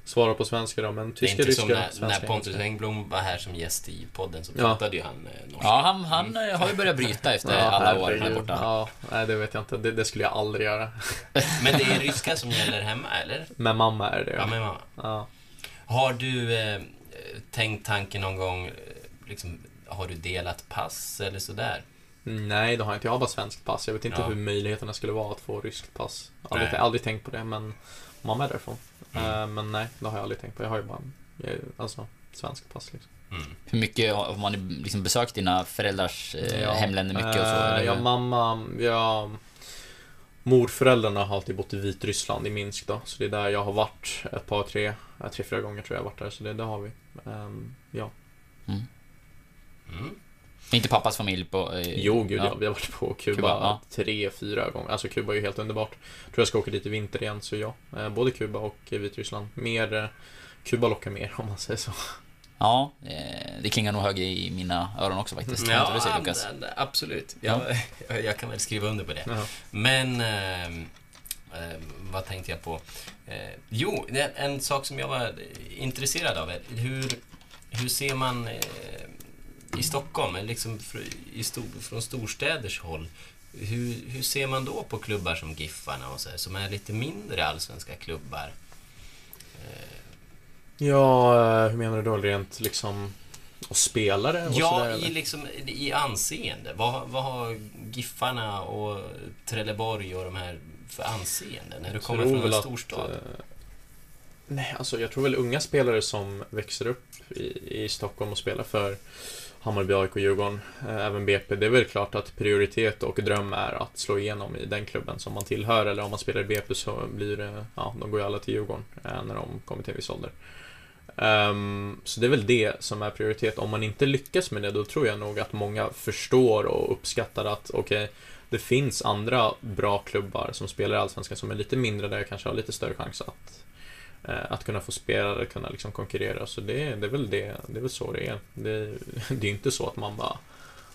svara på svenska då. Men Det är tyska, inte ryska, som när, svenska, när Pontus. Engblom var här som gäst i podden så Ja. pratade ju han eh, norska. Ja, han, han eh, har ju börjat bryta efter alla år här borta. Ja, nej det vet jag inte. Det, det skulle jag aldrig göra. Men det är ryska som gäller hemma, eller? Men mamma är det. Ja, men mamma. ja. Har du eh, tänkt tanken någon gång, eh, liksom, har du delat pass eller sådär? Nej, det har jag inte. Jag har bara svenskt pass. Jag vet inte Ja. hur möjligheterna skulle vara att få ryskt pass. Aldrig, Nej. aldrig tänkt på det, men mamma är därifrån. Mm. Eh, men nej, det har jag aldrig tänkt på. Jag har ju bara jag, är- alltså, svenskt pass. Liksom. Mm. Hur mycket har man liksom besökt dina föräldrars eh, Ja. hemländer mycket och så? Eh, eller ja, mamma, ja, Morföräldrarna har alltid bott i Vitryssland, i Minsk då. Så det är där jag har varit ett par, tre, eh, tre, fyra gånger tror jag varit där. Så det, det har vi. Ehm, ja. Mm. Inte pappas familj på... Eh, Jo, gud ja. ja. Vi har varit på Kuba, Kuba, ja. tre, fyra gånger. Alltså Kuba är ju helt underbart. Tror jag ska åka dit i vinter igen, så ja. Eh, både Kuba och eh, Vitryssland. Mer, eh, Kuba lockar mer om man säger så. Ja, eh, det klingar nog högre i mina öron också faktiskt. Ja, du säger, Lukas. d- absolut. Jag, jag kan väl skriva under på det. Ja. Men, ehm, vad tänkte jag på? Eh, jo, en sak som jag var intresserad av är hur, hur ser man eh, i Stockholm, liksom i stor, från storstäders håll, hur, hur ser man då på klubbar som Giffarna och så här, som är lite mindre allsvenska klubbar? Ja, eh, hur menar du då rent liksom och spelare? Och ja, sådär, i, liksom, i anseende. Vad, vad har Giffarna och Trelleborg och de här för anseende när du kommer från en storstad? Att, eh, nej, alltså jag tror väl unga spelare som växer upp i, i Stockholm och spelar för Hammarby, AIK Djurgården, eh, även BP. Det är väl klart att prioritet och dröm är att slå igenom i den klubben som man tillhör. Eller om man spelar i BP så blir det, ja, de går ju alla till Djurgården eh, när de kommer till en viss ålder. Um, så det är väl det som är prioritet. Om man inte lyckas med det, då tror jag nog att många förstår och uppskattar att okej, okay, det finns andra bra klubbar som spelar i Allsvenskan som är lite mindre, där jag kanske har lite större chans att, att kunna få spela eller kunna liksom konkurrera. Så det, det, är väl det, det är väl så det är. Det, det är inte så att man bara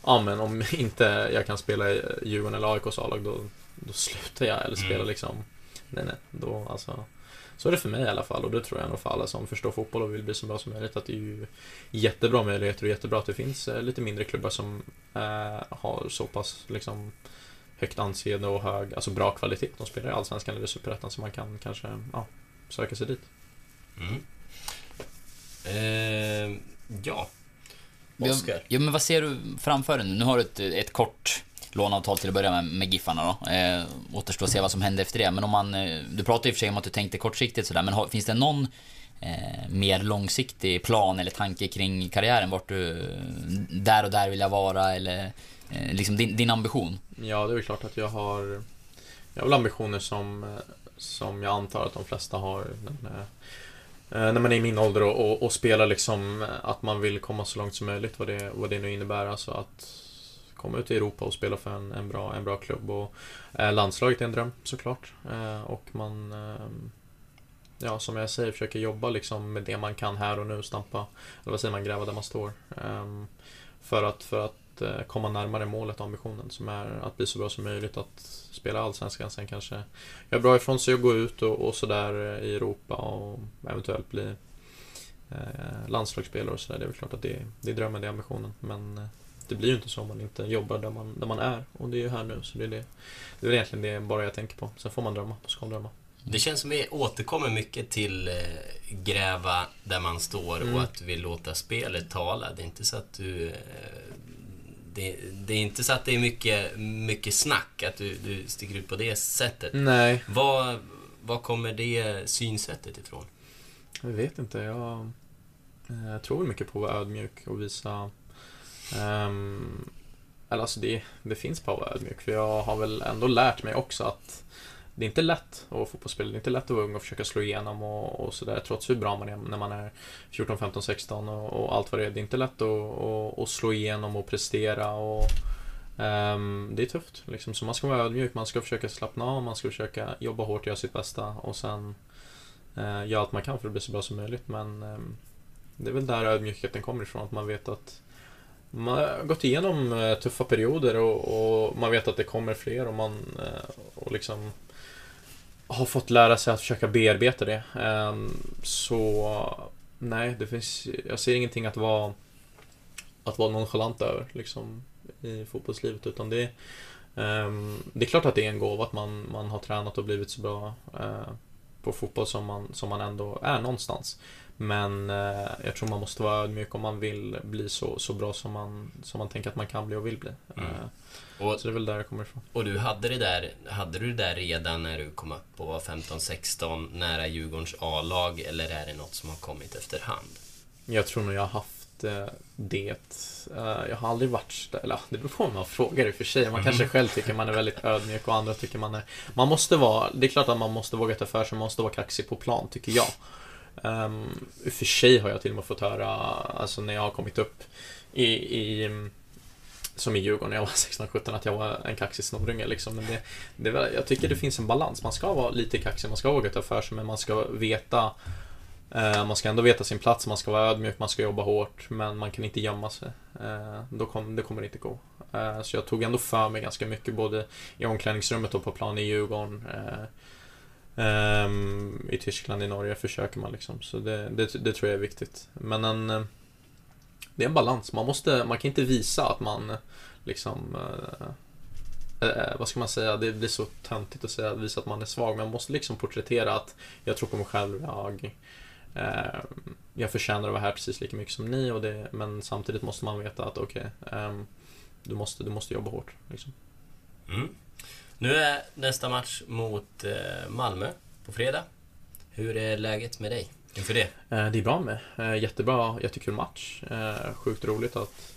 Ja men om inte jag kan spela i Djurgården eller AIKs A-lag då, då slutar jag eller spela mm. liksom Nej nej, då alltså så är det för mig i alla fall och det tror jag nog för alla som förstår fotboll och vill bli så bra som möjligt att det är ju jättebra möjligheter och jättebra att det finns eh, lite mindre klubbar som eh, har så pass liksom högt anseende och hög, alltså bra kvalitet. De spelar i Allsvenskan eller Superettan så man kan kanske ja, söka sig dit. Mm. Eh, ja. Oskar? Ja, men vad ser du framför dig nu? Nu har du ett, ett kort låneavtal till att börja med, med Giffarna då. Eh, återstår att se vad som händer efter det. Men om man, eh, du pratade i och för sig om att du tänkte kortsiktigt sådär, men har, finns det någon eh, mer långsiktig plan eller tanke kring karriären? Vart du, där och där vill jag vara eller eh, liksom din, din ambition? Ja, det är väl klart att jag har, jag har ambitioner som, som jag antar att de flesta har. Eh, när man är i min ålder och, och, och, spelar liksom eh, att man vill komma så långt som möjligt vad det, vad det nu innebär. Alltså att komma ut i Europa och spela för en, en, bra, en bra klubb. Och, eh, landslaget är en dröm såklart. Eh, och man, eh, ja som jag säger, försöker jobba liksom med det man kan här och nu. Stampa, eller vad säger man, gräva där man står. Ehm, för att, för att eh, komma närmare målet och ambitionen som är att bli så bra som möjligt. Att spela Allsvenskan, sen kanske göra bra ifrån sig och gå ut och, och sådär i Europa och eventuellt bli eh, landslagsspelare och sådär. Det är väl klart att det, det är drömmen, det är ambitionen. Men eh, det blir ju inte så om man inte jobbar där man, där man är. Och det är ju här nu, så det är det. Det är väl egentligen det bara jag tänker på. Sen får man drömma, man ska drömma. Det känns som vi återkommer mycket till eh, gräva där man står mm. och att vi låter spelet tala. Det är inte så att du... Det, det, är inte så att det är mycket, mycket snack, att du, du sticker ut på det sättet. Nej. Var, var kommer det synsättet ifrån? Jag vet inte. Jag, eh, jag tror mycket på att vara ödmjuk och visa Um, eller alltså det, det finns på att vara ödmjuk, för jag har väl ändå lärt mig också att det är inte lätt att vara fotbollsspelare, det är inte lätt att vara ung och försöka slå igenom och, och sådär, trots hur bra man är när man är 14, 15, 16 och, och allt vad det är. Det är inte lätt att, att, att slå igenom och prestera och um, det är tufft, liksom. så man ska vara ödmjuk, man ska försöka slappna av, man ska försöka jobba hårt, göra sitt bästa och sen uh, göra allt man kan för att bli så bra som möjligt, men um, det är väl där ödmjukheten kommer ifrån, att man vet att man har gått igenom eh, tuffa perioder och, och, man vet att det kommer fler och man eh, och liksom har fått lära sig att försöka bearbeta det. Ehm, så nej, det finns, jag ser ingenting att vara att vara nonchalant över liksom, i fotbollslivet utan det, ehm, det är klart att det är en gåva att man, man har tränat och blivit så bra eh, på fotboll som man, som man ändå är någonstans. Men eh, jag tror man måste vara ödmjuk om man vill bli så, så bra som man, som man tänker att man kan bli och vill bli. Mm. Och, så det är väl där det kommer ifrån. Och du hade det där, hade du det där redan när du kom upp och var 15-16 nära Djurgårdens A-lag eller är det något som har kommit efterhand? Jag tror nog jag har haft eh, det. Eh, jag har aldrig varit eller det beror på om man frågar i och för sig. Man kanske själv tycker man är väldigt ödmjuk och andra tycker man är... Man måste vara, det är klart att man måste våga ta för sig, man måste vara kaxig på plan, tycker jag. Um, I och för sig har jag till och med fått höra, alltså när jag har kommit upp i, i som i Djurgården när jag var 16-17 att jag var en kaxig snorunge liksom. Men det, det, jag tycker det finns en balans. Man ska vara lite kaxig, man ska våga ta för sig, men man ska veta eh, Man ska ändå veta sin plats, man ska vara ödmjuk, man ska jobba hårt, men man kan inte gömma sig. Eh, då kom, det kommer inte gå. Eh, så jag tog ändå för mig ganska mycket, både i omklädningsrummet och på plan i Djurgården. Eh, ehm, I Tyskland, i Norge försöker man liksom. Så det, det, det, tror jag är viktigt. Men en, eh, det är en balans. Man, måste, man kan inte visa att man liksom eh, eh, vad ska man säga, det blir så töntigt att säga, visa att man är svag, men man måste liksom porträttera att jag tror på mig själv, jag, eh, jag förtjänar att vara här precis lika mycket som ni, och det, men samtidigt måste man veta att okej, okay, eh, du, måste, du måste jobba hårt. Liksom. Mm. Nu är nästa match mot eh, Malmö på fredag. Hur är läget med dig inför det? Eh, det är bra med. Eh, jättebra, jättekul match. Sjukt roligt att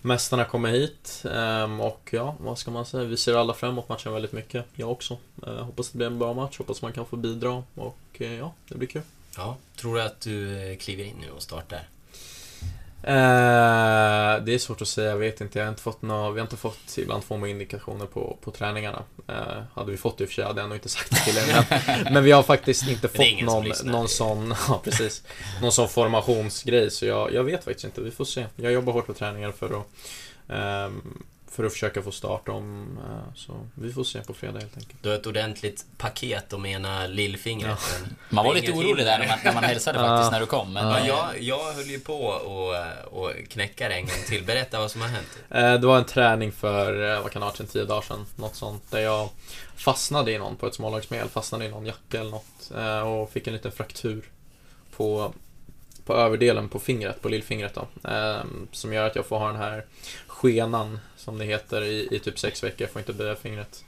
mästarna kommer hit. Ehm, och ja, vad ska man säga? Vi ser alla fram emot matchen väldigt mycket. Jag också. Hoppas det blir en bra match. Hoppas man kan få bidra. Och ja, det blir kul. Ja, tror du att du kliver in nu och startar? Eh, det är svårt att säga, jag vet inte. Jag har inte fått några, vi har inte fått, ibland får man indikationer på, på träningarna. Eh, hade vi fått det i och för sig hade jag nog inte sagt det till er. Men, men vi har faktiskt inte fått någon, någon sån, ja precis, någon sån formationsgrej. Så jag, jag vet faktiskt inte, vi får se. Jag jobbar hårt på träningar för att eh, för att försöka få start om. Eh, så vi får se på fredag helt enkelt. Du har ett ordentligt paket om ena lillfingret. Ja. Man var lite orolig där när man, hälsade faktiskt när du kom. Men... Ja, jag, jag höll ju på att och knäcka det en gång till. Berätta vad som har hänt. Eh, det var en träning för, eh, vad kan det ha varit, tio dagar sedan. Något sånt. Där jag fastnade i någon på ett smålagsspel. Fastnade i någon jacka eller något. Och fick en liten fraktur på på överdelen på fingret, på lillfingret då. Eh, som gör att jag får ha den här skenan, som det heter, i, i typ sex veckor. Jag får inte böja fingret.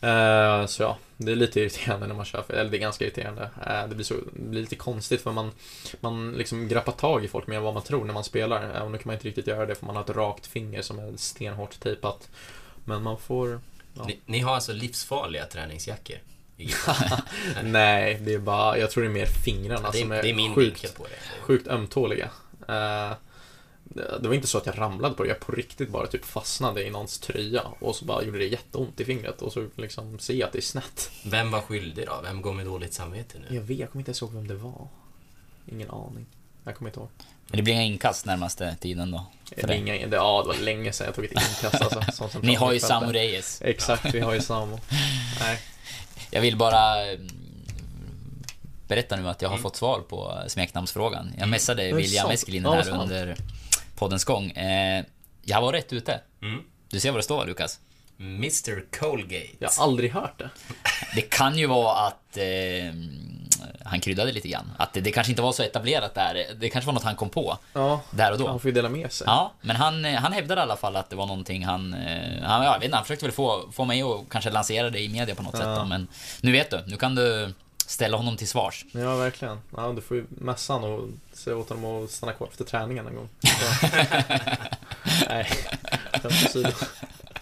Eh, så ja, det är lite irriterande när man kör, eller det är ganska irriterande. Eh, det, blir så, det blir lite konstigt för man, man liksom grappar tag i folk mer än vad man tror när man spelar. Eh, och nu kan man inte riktigt göra det för man har ett rakt finger som är stenhårt tejpat. Men man får... Ja. Ni, ni har alltså livsfarliga träningsjackor? Nej, det är bara, jag tror det är mer fingrarna det är, som är, det är min sjukt, på det. sjukt ömtåliga. Uh, det var inte så att jag ramlade på det, jag på riktigt bara typ fastnade i någons tröja och så bara gjorde det jätteont i fingret och så liksom ser jag att det är snett. Vem var skyldig då? Vem går med dåligt samvete nu? Jag vet, jag kommer inte ens ihåg vem det var. Ingen aning. Jag kommer inte ihåg. Men det blir inga inkast närmaste tiden då? För det, inga, det, ja, det var länge sedan jag tog ett inkast alltså. Ni har ju Samu Reyes. Exakt, vi har ju Samu. Nej. Jag vill bara mm, berätta nu att jag har mm. fått svar på smeknamnsfrågan. Jag mm. messade William Eskelinen här under poddens gång. Eh, jag var rätt ute. Mm. Du ser vad det står, Lukas. Mr Colgate. Jag har aldrig hört det. Det kan ju vara att eh, han kryddade lite grann. Att det, det, kanske inte var så etablerat där. Det kanske var något han kom på. Ja, där och då. Han får ju dela med sig. Ja, men han, han hävdade i alla fall att det var någonting han... Eh, han, jag vet inte, han försökte väl få, få mig att kanske lansera det i media på något ja. sätt då, Men nu vet du, nu kan du ställa honom till svars. Ja, verkligen. Ja, du får ju mässa honom och säga åt honom att stanna kvar efter träningen en gång. Nej, skämt åsido.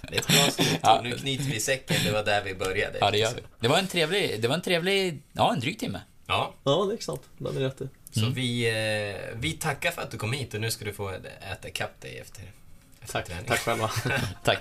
Det är ett bra slut. Ja. Nu knyter vi säcken, det var där vi började. Ja, det gör vi. Det var en trevlig, det var en trevlig, ja en dryg timme. Ja. Ja, det är sant. Det ni rätt i. Så mm. vi, eh, vi tackar för att du kom hit och nu ska du få äta ikapp dig efter, efter Tack, träning. tack själva. tack.